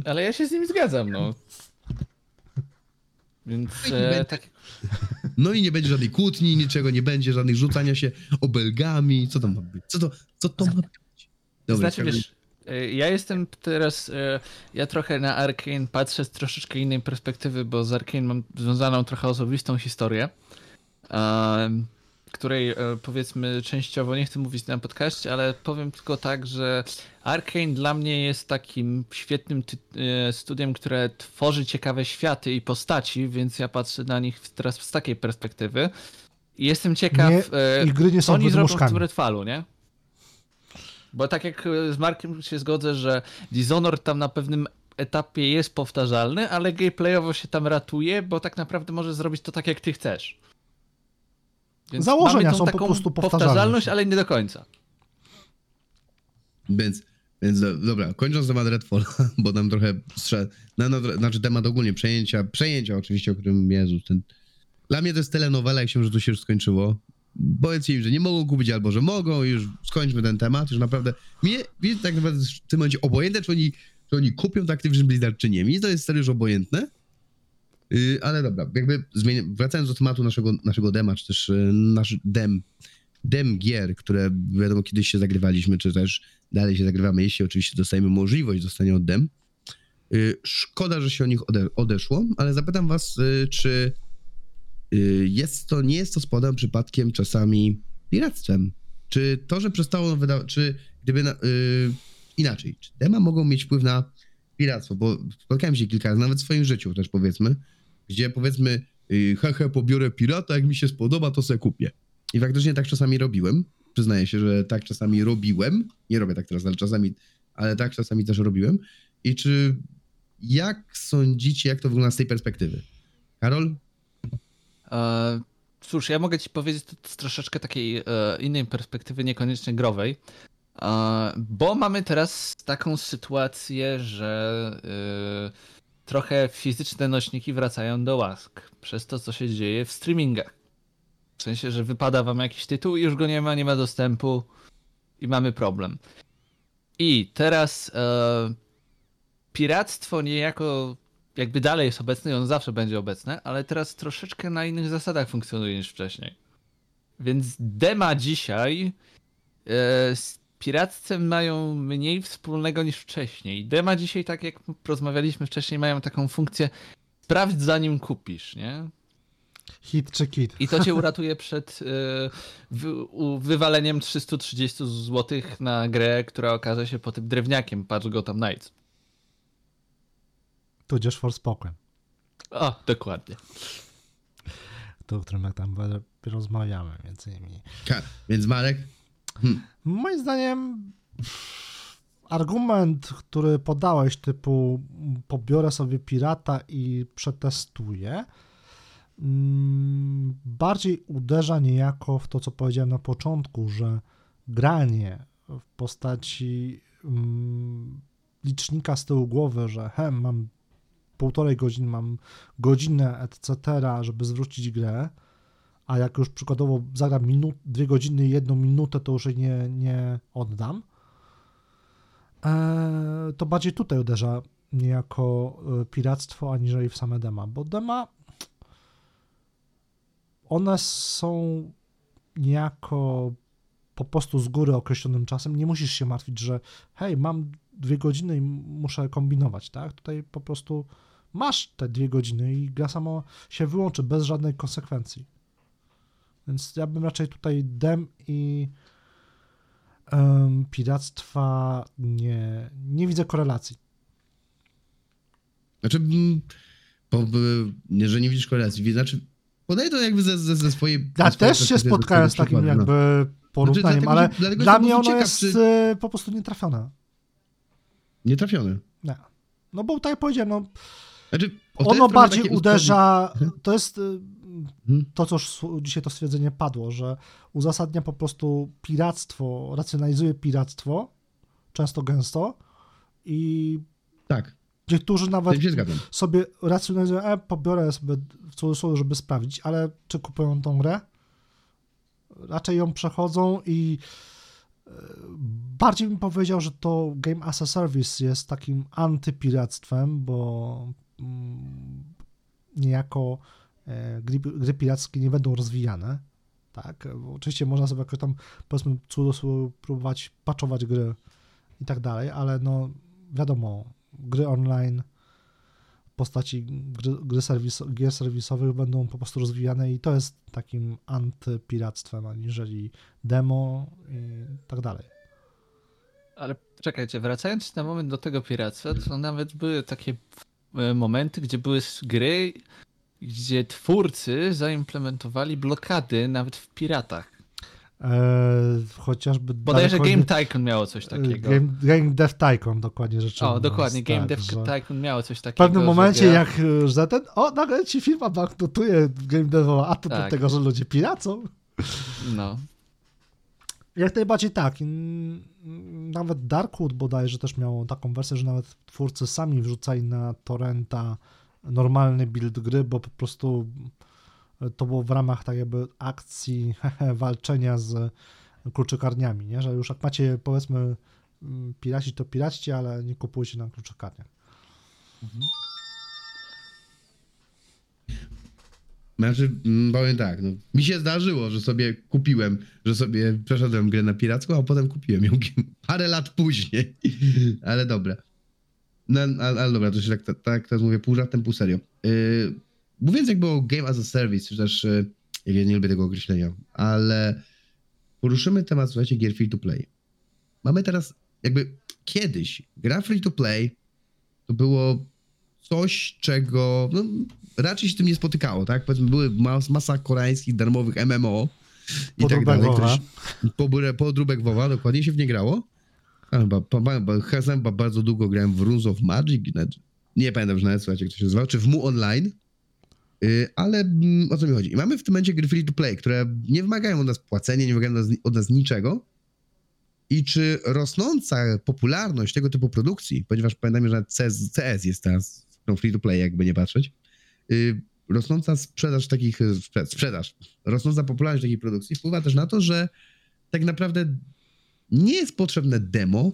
Ale ja się z nim zgadzam, no. Więc e, tak, no i nie będzie żadnej kłótni, niczego nie będzie, żadnych rzucania się obelgami. Co to ma być? Co to, co to ma być? Dobra, znaczy wiesz, e, ja jestem teraz, e, ja trochę na Arkane patrzę z troszeczkę innej perspektywy, bo z Arkane mam związaną trochę osobistą historię, em, której e, powiedzmy częściowo, nie chcę mówić na podcaście, ale powiem tylko tak, że Arkane dla mnie jest takim świetnym e, studiem, które tworzy ciekawe światy i postaci, więc ja patrzę na nich teraz z takiej perspektywy. I jestem ciekaw, Nie, e, ich gry nie są oni zrobią w tym Redfallu, nie? Bo tak jak z Markiem się zgodzę, że Dishonored tam na pewnym etapie jest powtarzalny, ale gameplayowo się tam ratuje, bo tak naprawdę może zrobić to tak, jak ty chcesz. Więc Założenia są po taką prostu powtarzalne. powtarzalność, ale nie do końca. Więc, więc do, dobra, kończąc temat Redfall, bo nam trochę strze... No, no, znaczy temat ogólnie przejęcia, przejęcia oczywiście, o którym Jezus, ten... Dla mnie to jest telenowela, jak się, że to się już skończyło. Powiedzcie im, że nie mogą kupić albo że mogą i już skończmy ten temat, już naprawdę... Mnie, mnie tak naprawdę w tym momencie obojętne, czy oni, czy oni kupią to Activision Blizzard, czy nie. Mi to jest serio już obojętne. Yy, ale dobra, jakby zmienię, wracając do tematu naszego, naszego dema, czy też yy, nasz dem, dem gier, które wiadomo kiedyś się zagrywaliśmy, czy też dalej się zagrywamy, jeśli oczywiście dostajemy możliwość dostania od dem. Yy, Szkoda, że się o nich ode, odeszło, ale zapytam was, czy jest to, nie jest to spodem przypadkiem czasami piractwem? Czy to, że przestało wydawać, czy gdyby na, yy, inaczej, czy dema mogą mieć wpływ na piractwo, bo spotkałem się kilka razy, nawet w swoim życiu też powiedzmy, gdzie powiedzmy, hehe, pobiorę pirata, jak mi się spodoba, to sobie kupię. I faktycznie tak czasami robiłem. Przyznaję się, że tak czasami robiłem. Nie robię tak teraz, ale czasami, ale tak czasami też robiłem. I czy jak sądzicie, jak to wygląda z tej perspektywy? Karol? E, cóż, ja mogę ci powiedzieć z troszeczkę takiej e, innej perspektywy, niekoniecznie growej. E, bo mamy teraz taką sytuację, że e, trochę fizyczne nośniki wracają do łask przez to, co się dzieje w streamingach. W sensie, że wypada wam jakiś tytuł i już go nie ma, nie ma dostępu i mamy problem. I teraz e, piractwo niejako jakby dalej jest obecne i on zawsze będzie obecne, ale teraz troszeczkę na innych zasadach funkcjonuje niż wcześniej. Więc dema dzisiaj e, piractwem mają mniej wspólnego niż wcześniej. Dema dzisiaj, tak jak rozmawialiśmy wcześniej, mają taką funkcję sprawdź zanim kupisz, nie? Hit czy kit? I to cię uratuje przed y, wy, u, wywaleniem 330 zł na grę, która okaże się potem drewniakiem. Patrz Gotham Knights. Tudzież Forspoken, O, dokładnie. to, o którym tam rozmawiamy między innymi. Ka- Więc Marek, Moim zdaniem argument, który podałeś, typu pobiorę sobie pirata i przetestuję, mm, bardziej uderza niejako w to, co powiedziałem na początku, że granie w postaci mm, licznika z tyłu głowy, że he, mam półtorej godziny, mam godzinę, etc., żeby zwrócić grę, a jak już przykładowo zagram minut, dwie godziny, jedną minutę, to już jej nie, nie oddam, e, to bardziej tutaj uderza niejako e, piractwo, aniżeli w same dema, bo dema one są niejako po prostu z góry określonym czasem. Nie musisz się martwić, że hej, mam dwie godziny i muszę kombinować, tak? Tutaj po prostu masz te dwie godziny i gra samo się wyłączy bez żadnej konsekwencji. Więc ja bym raczej tutaj dem i em, piractwa nie, nie widzę korelacji. znaczy, mm, po, że nie widzisz korelacji, znaczy, podaję to jakby ze, ze, ze swojej... Ja też się spotkałem z takim przykładu, no. jakby porównaniem, dlatego ale dlatego dla mnie ono prostu jest ciekaw, y, po prostu nietrafione. Nie trafiony. Nie. No bo tak jak powiedziałem, no, Znaczy, ono bardziej uderza, to jest y. to, co już dzisiaj to stwierdzenie padło, że uzasadnia po prostu piractwo, racjonalizuje piractwo, często gęsto i Tak, niektórzy nawet sobie racjonalizują, e, pobiorę sobie w cudzysłowie, żeby sprawdzić, ale czy kupują tą grę? Raczej ją przechodzą i e, bardziej bym powiedział, że to Game as a Service jest takim antypiractwem, bo mm, niejako gry, gry pirackie nie będą rozwijane. Tak, bo oczywiście można sobie jakoś tam, powiedzmy, cudzysłowie próbować patchować gry i tak dalej, ale no wiadomo, gry online w postaci gry, gry serwis, gier serwisowych będą po prostu rozwijane i to jest takim antypiractwem, aniżeli demo i tak dalej. Ale czekajcie, wracając na moment do tego piractwa, to nawet były takie e, momenty, gdzie były gry, gdzie twórcy zaimplementowali blokady nawet w piratach. Eee, chociażby Bodajże Game Tycoon miało coś takiego. Game, Game Dev Tycoon dokładnie rzecz O, ujmując, dokładnie, Game tak, Dev że Tycoon miało coś W takiego. pewnym że momencie, gra- jak y, że ten, o, nagle ci firma bankrutuje Game Devowa, a to do Tak. tego, że ludzie piracą. No. Jak najbardziej tak. Nawet Darkwood bodajże też miało taką wersję, że nawet twórcy sami wrzucali na torrenta normalny build gry, bo po prostu to było w ramach tak jakby akcji walczenia z kluczykarniami, nie? że już jak macie powiedzmy mm, piraci, to piraćcie, ale nie kupujcie na kluczykarniach. Znaczy, mm, powiem tak, no, mi się zdarzyło, że sobie kupiłem, że sobie przeszedłem grę na piracką, a potem kupiłem ją parę lat później. ale dobra. No, ale, ale dobra, to się tak, tak, tak teraz mówię pół żartem, pół serio. Yy, mówiąc jakby o Game as a Service, czy też, yy, ja nie lubię tego określenia, ale poruszymy temat, słuchajcie, gier free to play. Mamy teraz, jakby kiedyś gra free to play to było coś, czego no, raczej się tym nie spotykało, tak? Powiedzmy, były mas, masa koreańskich darmowych MMO i tak dalej. Podróbek Które się, pobóre- podróbek WoWa, dokładnie się w nie grało. A, Chyba, pa- pa- pa- chyba chyba bardzo długo grałem w Runes of Magic, nie pamiętam już nawet, słuchajcie, jak to się nazywało, czy w Mu Online, Yy, ale mm, o co mi chodzi? I mamy w tym momencie gry free to play, które nie wymagają od nas płacenia, nie wymagają od nas, niczego. I czy rosnąca popularność tego typu produkcji, ponieważ pamiętam, że CS, CS jest teraz no, free to play, jakby nie patrzeć, yy, rosnąca sprzedaż takich, sprze- sprzedaż, rosnąca popularność takiej produkcji wpływa też na to, że tak naprawdę nie jest potrzebne demo,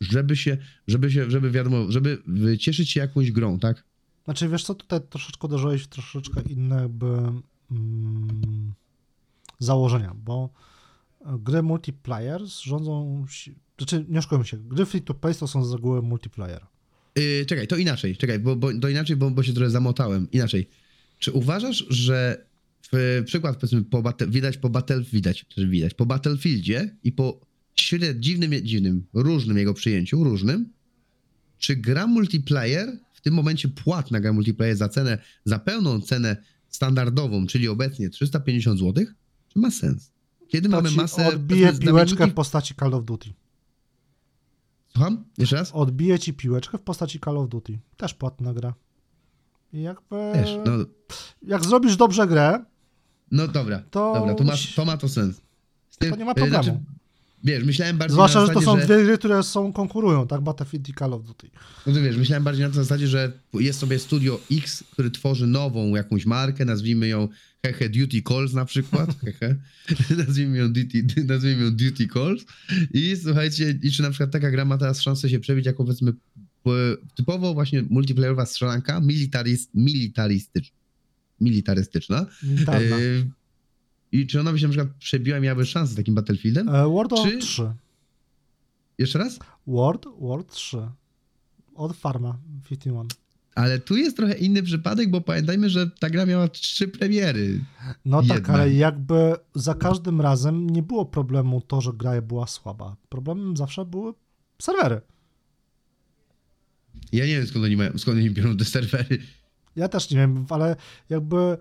żeby się, żeby się, żeby wiadomo, żeby cieszyć się jakąś grą, tak? Znaczy, wiesz co, tutaj troszeczkę uderzyłeś w troszeczkę inne jakby mm, założenia, bo gry multiplayer rządzą, się- znaczy nie oszukujmy się, gry free to play to są z reguły multiplayer. Yy, czekaj, to inaczej, czekaj, bo, bo, to inaczej, bo, bo się trochę zamotałem. Inaczej. Czy uważasz, że w, przykład powiedzmy po battle, widać po battle, widać, że widać, po Battlefieldzie i po średnim, dziwnym, dziwnym, różnym jego przyjęciu, różnym, czy gra multiplayer, w tym momencie płatna gra multiplayer za cenę, za pełną cenę standardową, czyli obecnie 350 zł, czy ma sens? Kiedy To mamy masę... odbije piłeczkę w postaci Call of Duty. Słucham? Jeszcze raz? Odbije ci piłeczkę w postaci Call of Duty. Też płatna gra. I jakby... Też, no, Jak zrobisz dobrze grę, no dobra, To dobra, to ma, to ma to sens. Z To nie ma problemu. wiesz, myślałem bardziej zwłaszcza, na że to zasadzie, są dwie gry, które są konkurują, tak? Battlefield i Call of Duty. No to wiesz, myślałem bardziej na tej zasadzie, że jest sobie Studio X, który tworzy nową jakąś markę, nazwijmy ją hehe Duty Calls na przykład, hehe, nazwijmy ją Duty, nazwijmy ją Duty Calls i słuchajcie, i czy na przykład taka gra ma teraz szansę się przebić jako powiedzmy typowo właśnie multiplayerowa strzelanka militaryst, militarystyczna, militarystyczna Militarna. Yy, i czy ona by się na przykład przebiła, miałaby szansę z takim Battlefieldem? E, World czy- War 3. Jeszcze raz? World War 3. Od Farma 51. Ale tu jest trochę inny przypadek, bo pamiętajmy, że ta gra miała trzy premiery. No tak, Jednak. ale jakby za każdym razem nie było problemu to, że gra była słaba. Problemem zawsze były serwery. Ja nie wiem skąd oni, mają, skąd oni biorą te serwery. Ja też nie wiem, ale jakby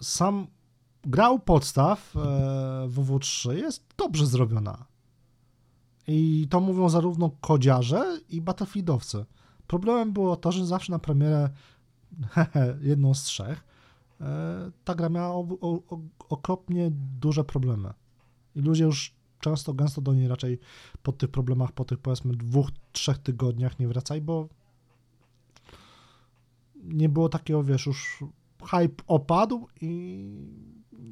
sam gra u podstaw e, WW3 jest dobrze zrobiona. I to mówią zarówno kodziarze i battlefieldowcy. Problemem było to, że zawsze na premierę jedną z trzech e, ta gra miała o, o, okropnie duże problemy. I ludzie już często, gęsto do niej raczej po tych problemach, po tych powiedzmy dwóch, trzech tygodniach nie wracaj, bo nie było takiego, wiesz, już hype opadł i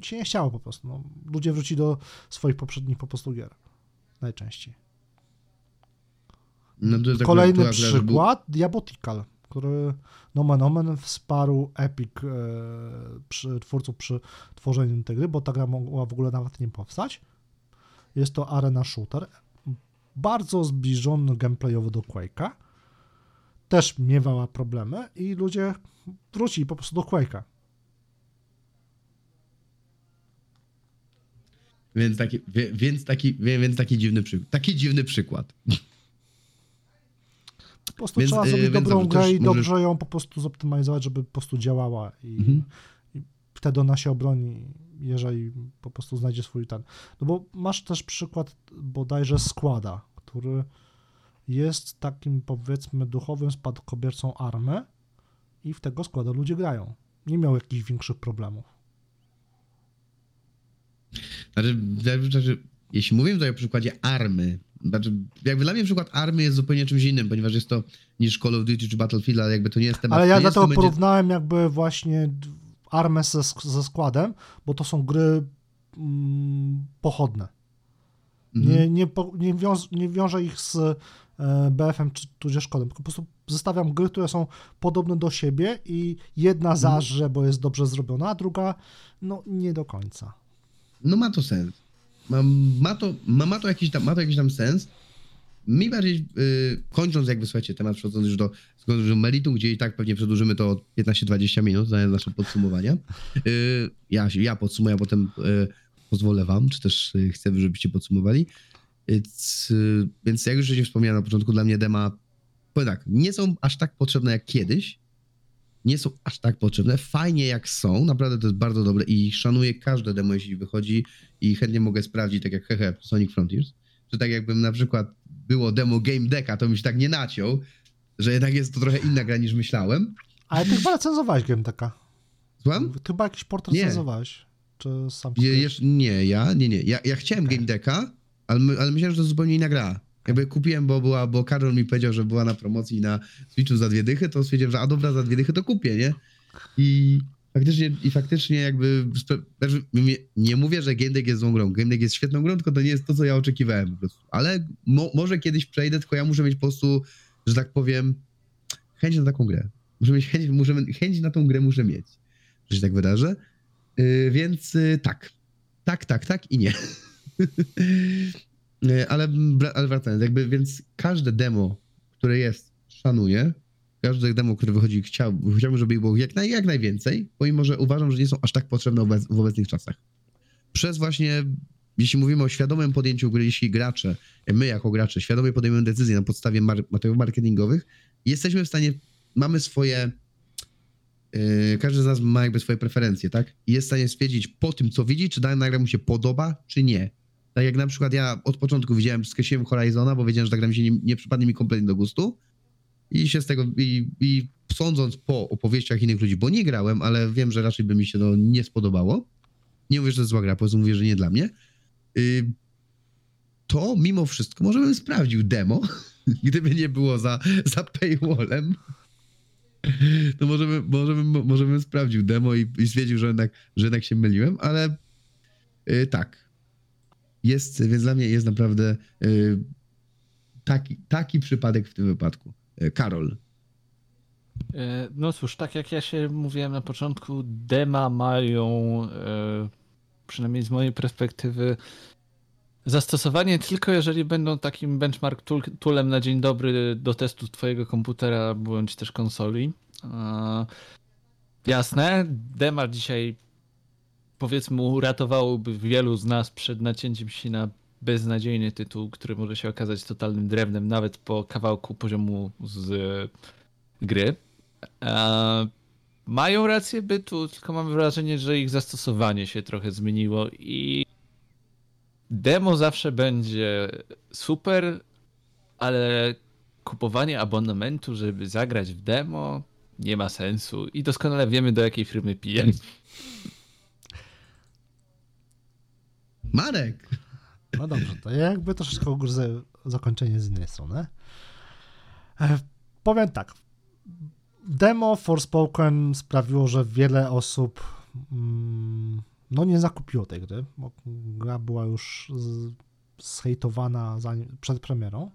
się nie chciało po prostu. No, ludzie wrócili do swoich poprzednich po prostu gier. Najczęściej. No Kolejny akurat, że był- przykład, Diabotical, który nomen omen wsparł Epic e, przy, twórców przy tworzeniu tej gry, bo ta gra mogła w ogóle nawet nie powstać. Jest to arena shooter, bardzo zbliżony gameplayowo do Quake'a. Też miewała problemy i ludzie wrócili po prostu do Quake'a. Więc taki, wie- więc taki, wie- więc taki dziwny przykład. Taki dziwny przykład. Po prostu Więc, trzeba yy, zrobić dobrą grę i możesz- dobrze ją po prostu zoptymalizować, żeby po prostu działała i, Mhm. i wtedy ona się obroni, jeżeli po prostu znajdzie swój ten. No bo masz też przykład bodajże składa, który jest takim powiedzmy duchowym spadkobiercą army i w tego składa ludzie grają. Nie miał jakichś większych problemów. Znaczy, znaczy, jeśli mówimy tutaj o przykładzie army, znaczy, jakby dla mnie przykład army jest zupełnie czymś innym, ponieważ jest to niż Call of Duty czy Battlefield, ale jakby to nie jest temat. Ale ja nie dlatego momencie- porównałem jakby właśnie armę ze, ze składem, bo to są gry mm, pochodne. Mhm. Nie, nie, po, nie, wiąż, nie wiążę ich z e, BF-em czy tudzież kodem, tylko po prostu zestawiam gry, które są podobne do siebie i jedna Mhm. zażre, bo jest dobrze zrobiona, a druga no nie do końca. No ma to sens. Ma, ma, to, ma, ma, to jakiś tam, ma to jakiś tam sens. Mi bardziej, yy, kończąc jakby, słuchajcie, temat przechodząc już do, meritum, gdzie i tak pewnie przedłużymy to o 15-20 minut, zamiast nasze podsumowania. Yy, ja, ja podsumuję, a potem yy, pozwolę wam, czy też yy, chcę, żebyście podsumowali. Więc, yy, więc jak już wcześniej wspomniałem na początku, dla mnie dema, powiem tak, nie są aż tak potrzebne jak kiedyś, nie są aż tak potrzebne. Fajnie jak są, naprawdę to jest bardzo dobre i szanuję każde demo, jeśli wychodzi i chętnie mogę sprawdzić, tak jak hehe, Sonic Frontiers, że tak jakbym na przykład było demo Game Decka, to bym się tak nie naciął, że jednak jest to trochę inna gra niż myślałem. Ale ty chyba recenzowałeś GameTeka. Słucham? Ty chyba jakiś port recenzowałeś. Czy sam Je, jeszcze, nie, ja, nie, nie. Ja, ja chciałem Game Decka, ale, my- ale myślałem, że to zupełnie inna gra. Jakby kupiłem, bo była, bo Karol mi powiedział, że była na promocji na Switchu za dwie dychy, to stwierdziłem, że a dobra, za dwie dychy to kupię, nie? I faktycznie, i faktycznie jakby, znaczy, nie- mówię, że Game Deck jest złą grą. Game Deck jest świetną grą, tylko to nie jest to, co ja oczekiwałem po prostu. Ale mo, może kiedyś przejdę, tylko ja muszę mieć po prostu, że tak powiem, chęć na taką grę. Muszę mieć chęć, muszę, chęć na tą grę muszę mieć, że się tak wydarzy. Yy, więc yy, tak. Tak, tak, tak i nie. Yy, ale, ale wracając, jakby, więc każde demo, które jest szanuję. Każde demo, które wychodzi, chciał, chciałbym, żeby ich było jak, naj, jak najwięcej, pomimo, że uważam, że nie są aż tak potrzebne obec, w obecnych czasach. Przez właśnie, jeśli mówimy o świadomym podjęciu gry, jeśli gracze, my jako gracze, świadomie podejmujemy decyzje na podstawie mar- materiałów marketingowych, jesteśmy w stanie, mamy swoje, yy, każdy z nas ma jakby swoje preferencje, tak? I jest w stanie stwierdzić po tym, co widzi, czy dana gra mu się podoba, czy nie. Tak jak na przykład ja od początku widziałem, skreśliłem Horizona, bo wiedziałem, że ta gra mi się nie, nie przypadnie mi kompletnie do gustu. I się z tego, i, i sądząc po opowieściach innych ludzi, bo nie grałem, ale wiem, że raczej by mi się to nie spodobało. Nie mówię, że to jest zła gra, po prostu mówię, że nie dla mnie. Y, to mimo wszystko może bym sprawdził demo, gdyby nie było za, za paywallem. To może bym, może bym, może bym sprawdził demo i, i stwierdził, że jednak, że jednak się myliłem, ale y, tak. Jest, więc dla mnie jest naprawdę y, taki, taki przypadek w tym wypadku. Y, Karol. E, No cóż, tak jak ja się mówiłem na początku, dema mają, przynajmniej z mojej perspektywy, zastosowanie tylko jeżeli będą takim benchmark tool, toolem na dzień dobry do testu twojego komputera bądź też konsoli. Jasne, dema dzisiaj powiedzmy uratowałoby wielu z nas przed nacięciem się na beznadziejny tytuł, który może się okazać totalnym drewnem nawet po kawałku poziomu z gry. E, mają rację bytu, tylko mam wrażenie, że ich zastosowanie się trochę zmieniło i demo zawsze będzie super, ale kupowanie abonamentu, żeby zagrać w demo, nie ma sensu i doskonale wiemy, do jakiej firmy pije. Marek! No dobrze, to ja jakby troszeczkę ugryzę zakończenie z innej strony. E, powiem tak. Demo Forspoken sprawiło, że wiele osób mm, no nie zakupiło tej gry, gra była już zhejtowana przed premierą.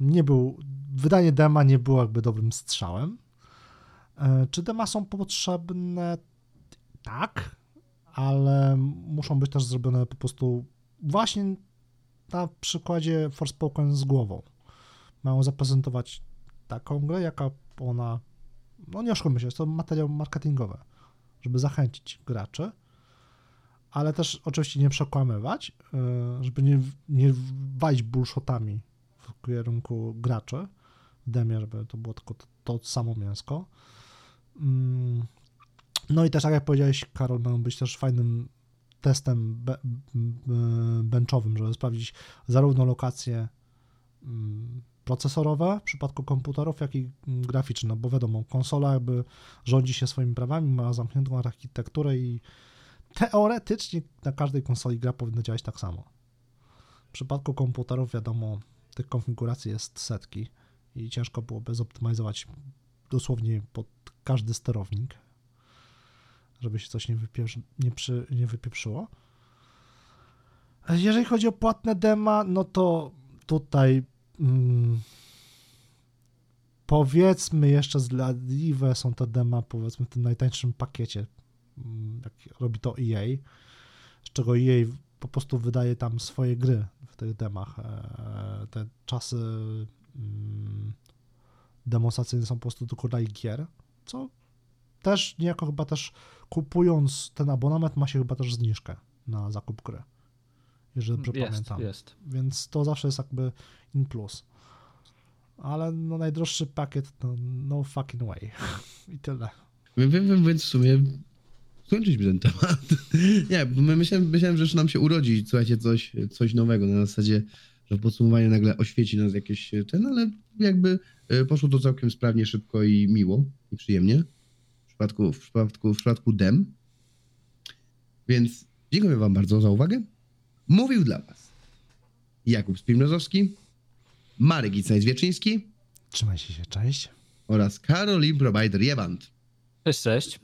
Nie był, wydanie dema nie było jakby dobrym strzałem. E, czy dema są potrzebne? Tak, ale muszą być też zrobione po prostu właśnie na przykładzie Forspoken z głową. Mają zaprezentować taką grę, jaka ona, no nie oszukujmy się, jest to materiał marketingowy, żeby zachęcić graczy, ale też oczywiście nie przekłamywać, yy, żeby nie, nie walić bullshotami w kierunku graczy w demie, żeby to było tylko to, to samo mięsko. No i też, tak jak powiedziałeś, Karol, mają być też fajnym testem benchowym, żeby sprawdzić zarówno lokacje mm, procesorowe w przypadku komputerów, jak i mm, graficzne, no bo wiadomo, konsola jakby rządzi się swoimi prawami, ma zamkniętą architekturę i teoretycznie na każdej konsoli gra powinna działać tak samo. W przypadku komputerów, wiadomo, tych konfiguracji jest setki i ciężko byłoby zoptymalizować dosłownie pod każdy sterownik, żeby się coś nie, nie, przy, nie wypieprzyło. Jeżeli chodzi o płatne dema, no to tutaj mm, powiedzmy jeszcze zdradliwe są te dema powiedzmy w tym najtańszym pakiecie, mm, jak robi to EA, z czego EA po prostu wydaje tam swoje gry w tych demach. E, Te czasy mm, demonstracyjne są po prostu tylko dla gier, co też niejako chyba też kupując ten abonament ma się chyba też zniżkę na zakup gry, jeżeli dobrze Jest, pamiętam. jest. Więc to zawsze jest jakby in plus. Ale no najdroższy pakiet to no fucking way. I tyle. Wiem, więc w sumie skończyliśmy ten temat. Nie, bo my myślałem, myślałem, że już nam się urodzi, słuchajcie, coś, coś nowego na zasadzie, że w podsumowaniu nagle oświeci nas jakieś ten, ale jakby e, poszło to całkiem sprawnie, szybko i miło i przyjemnie. W przypadku, w przypadku, w przypadku dem. Więc dziękuję wam bardzo za uwagę. Mówił dla was Jakub Spimrozowski, Marek Icajs-Wieczyński Trzymajcie się, cześć. oraz Karol Improvider Jewant. Cześć, cześć.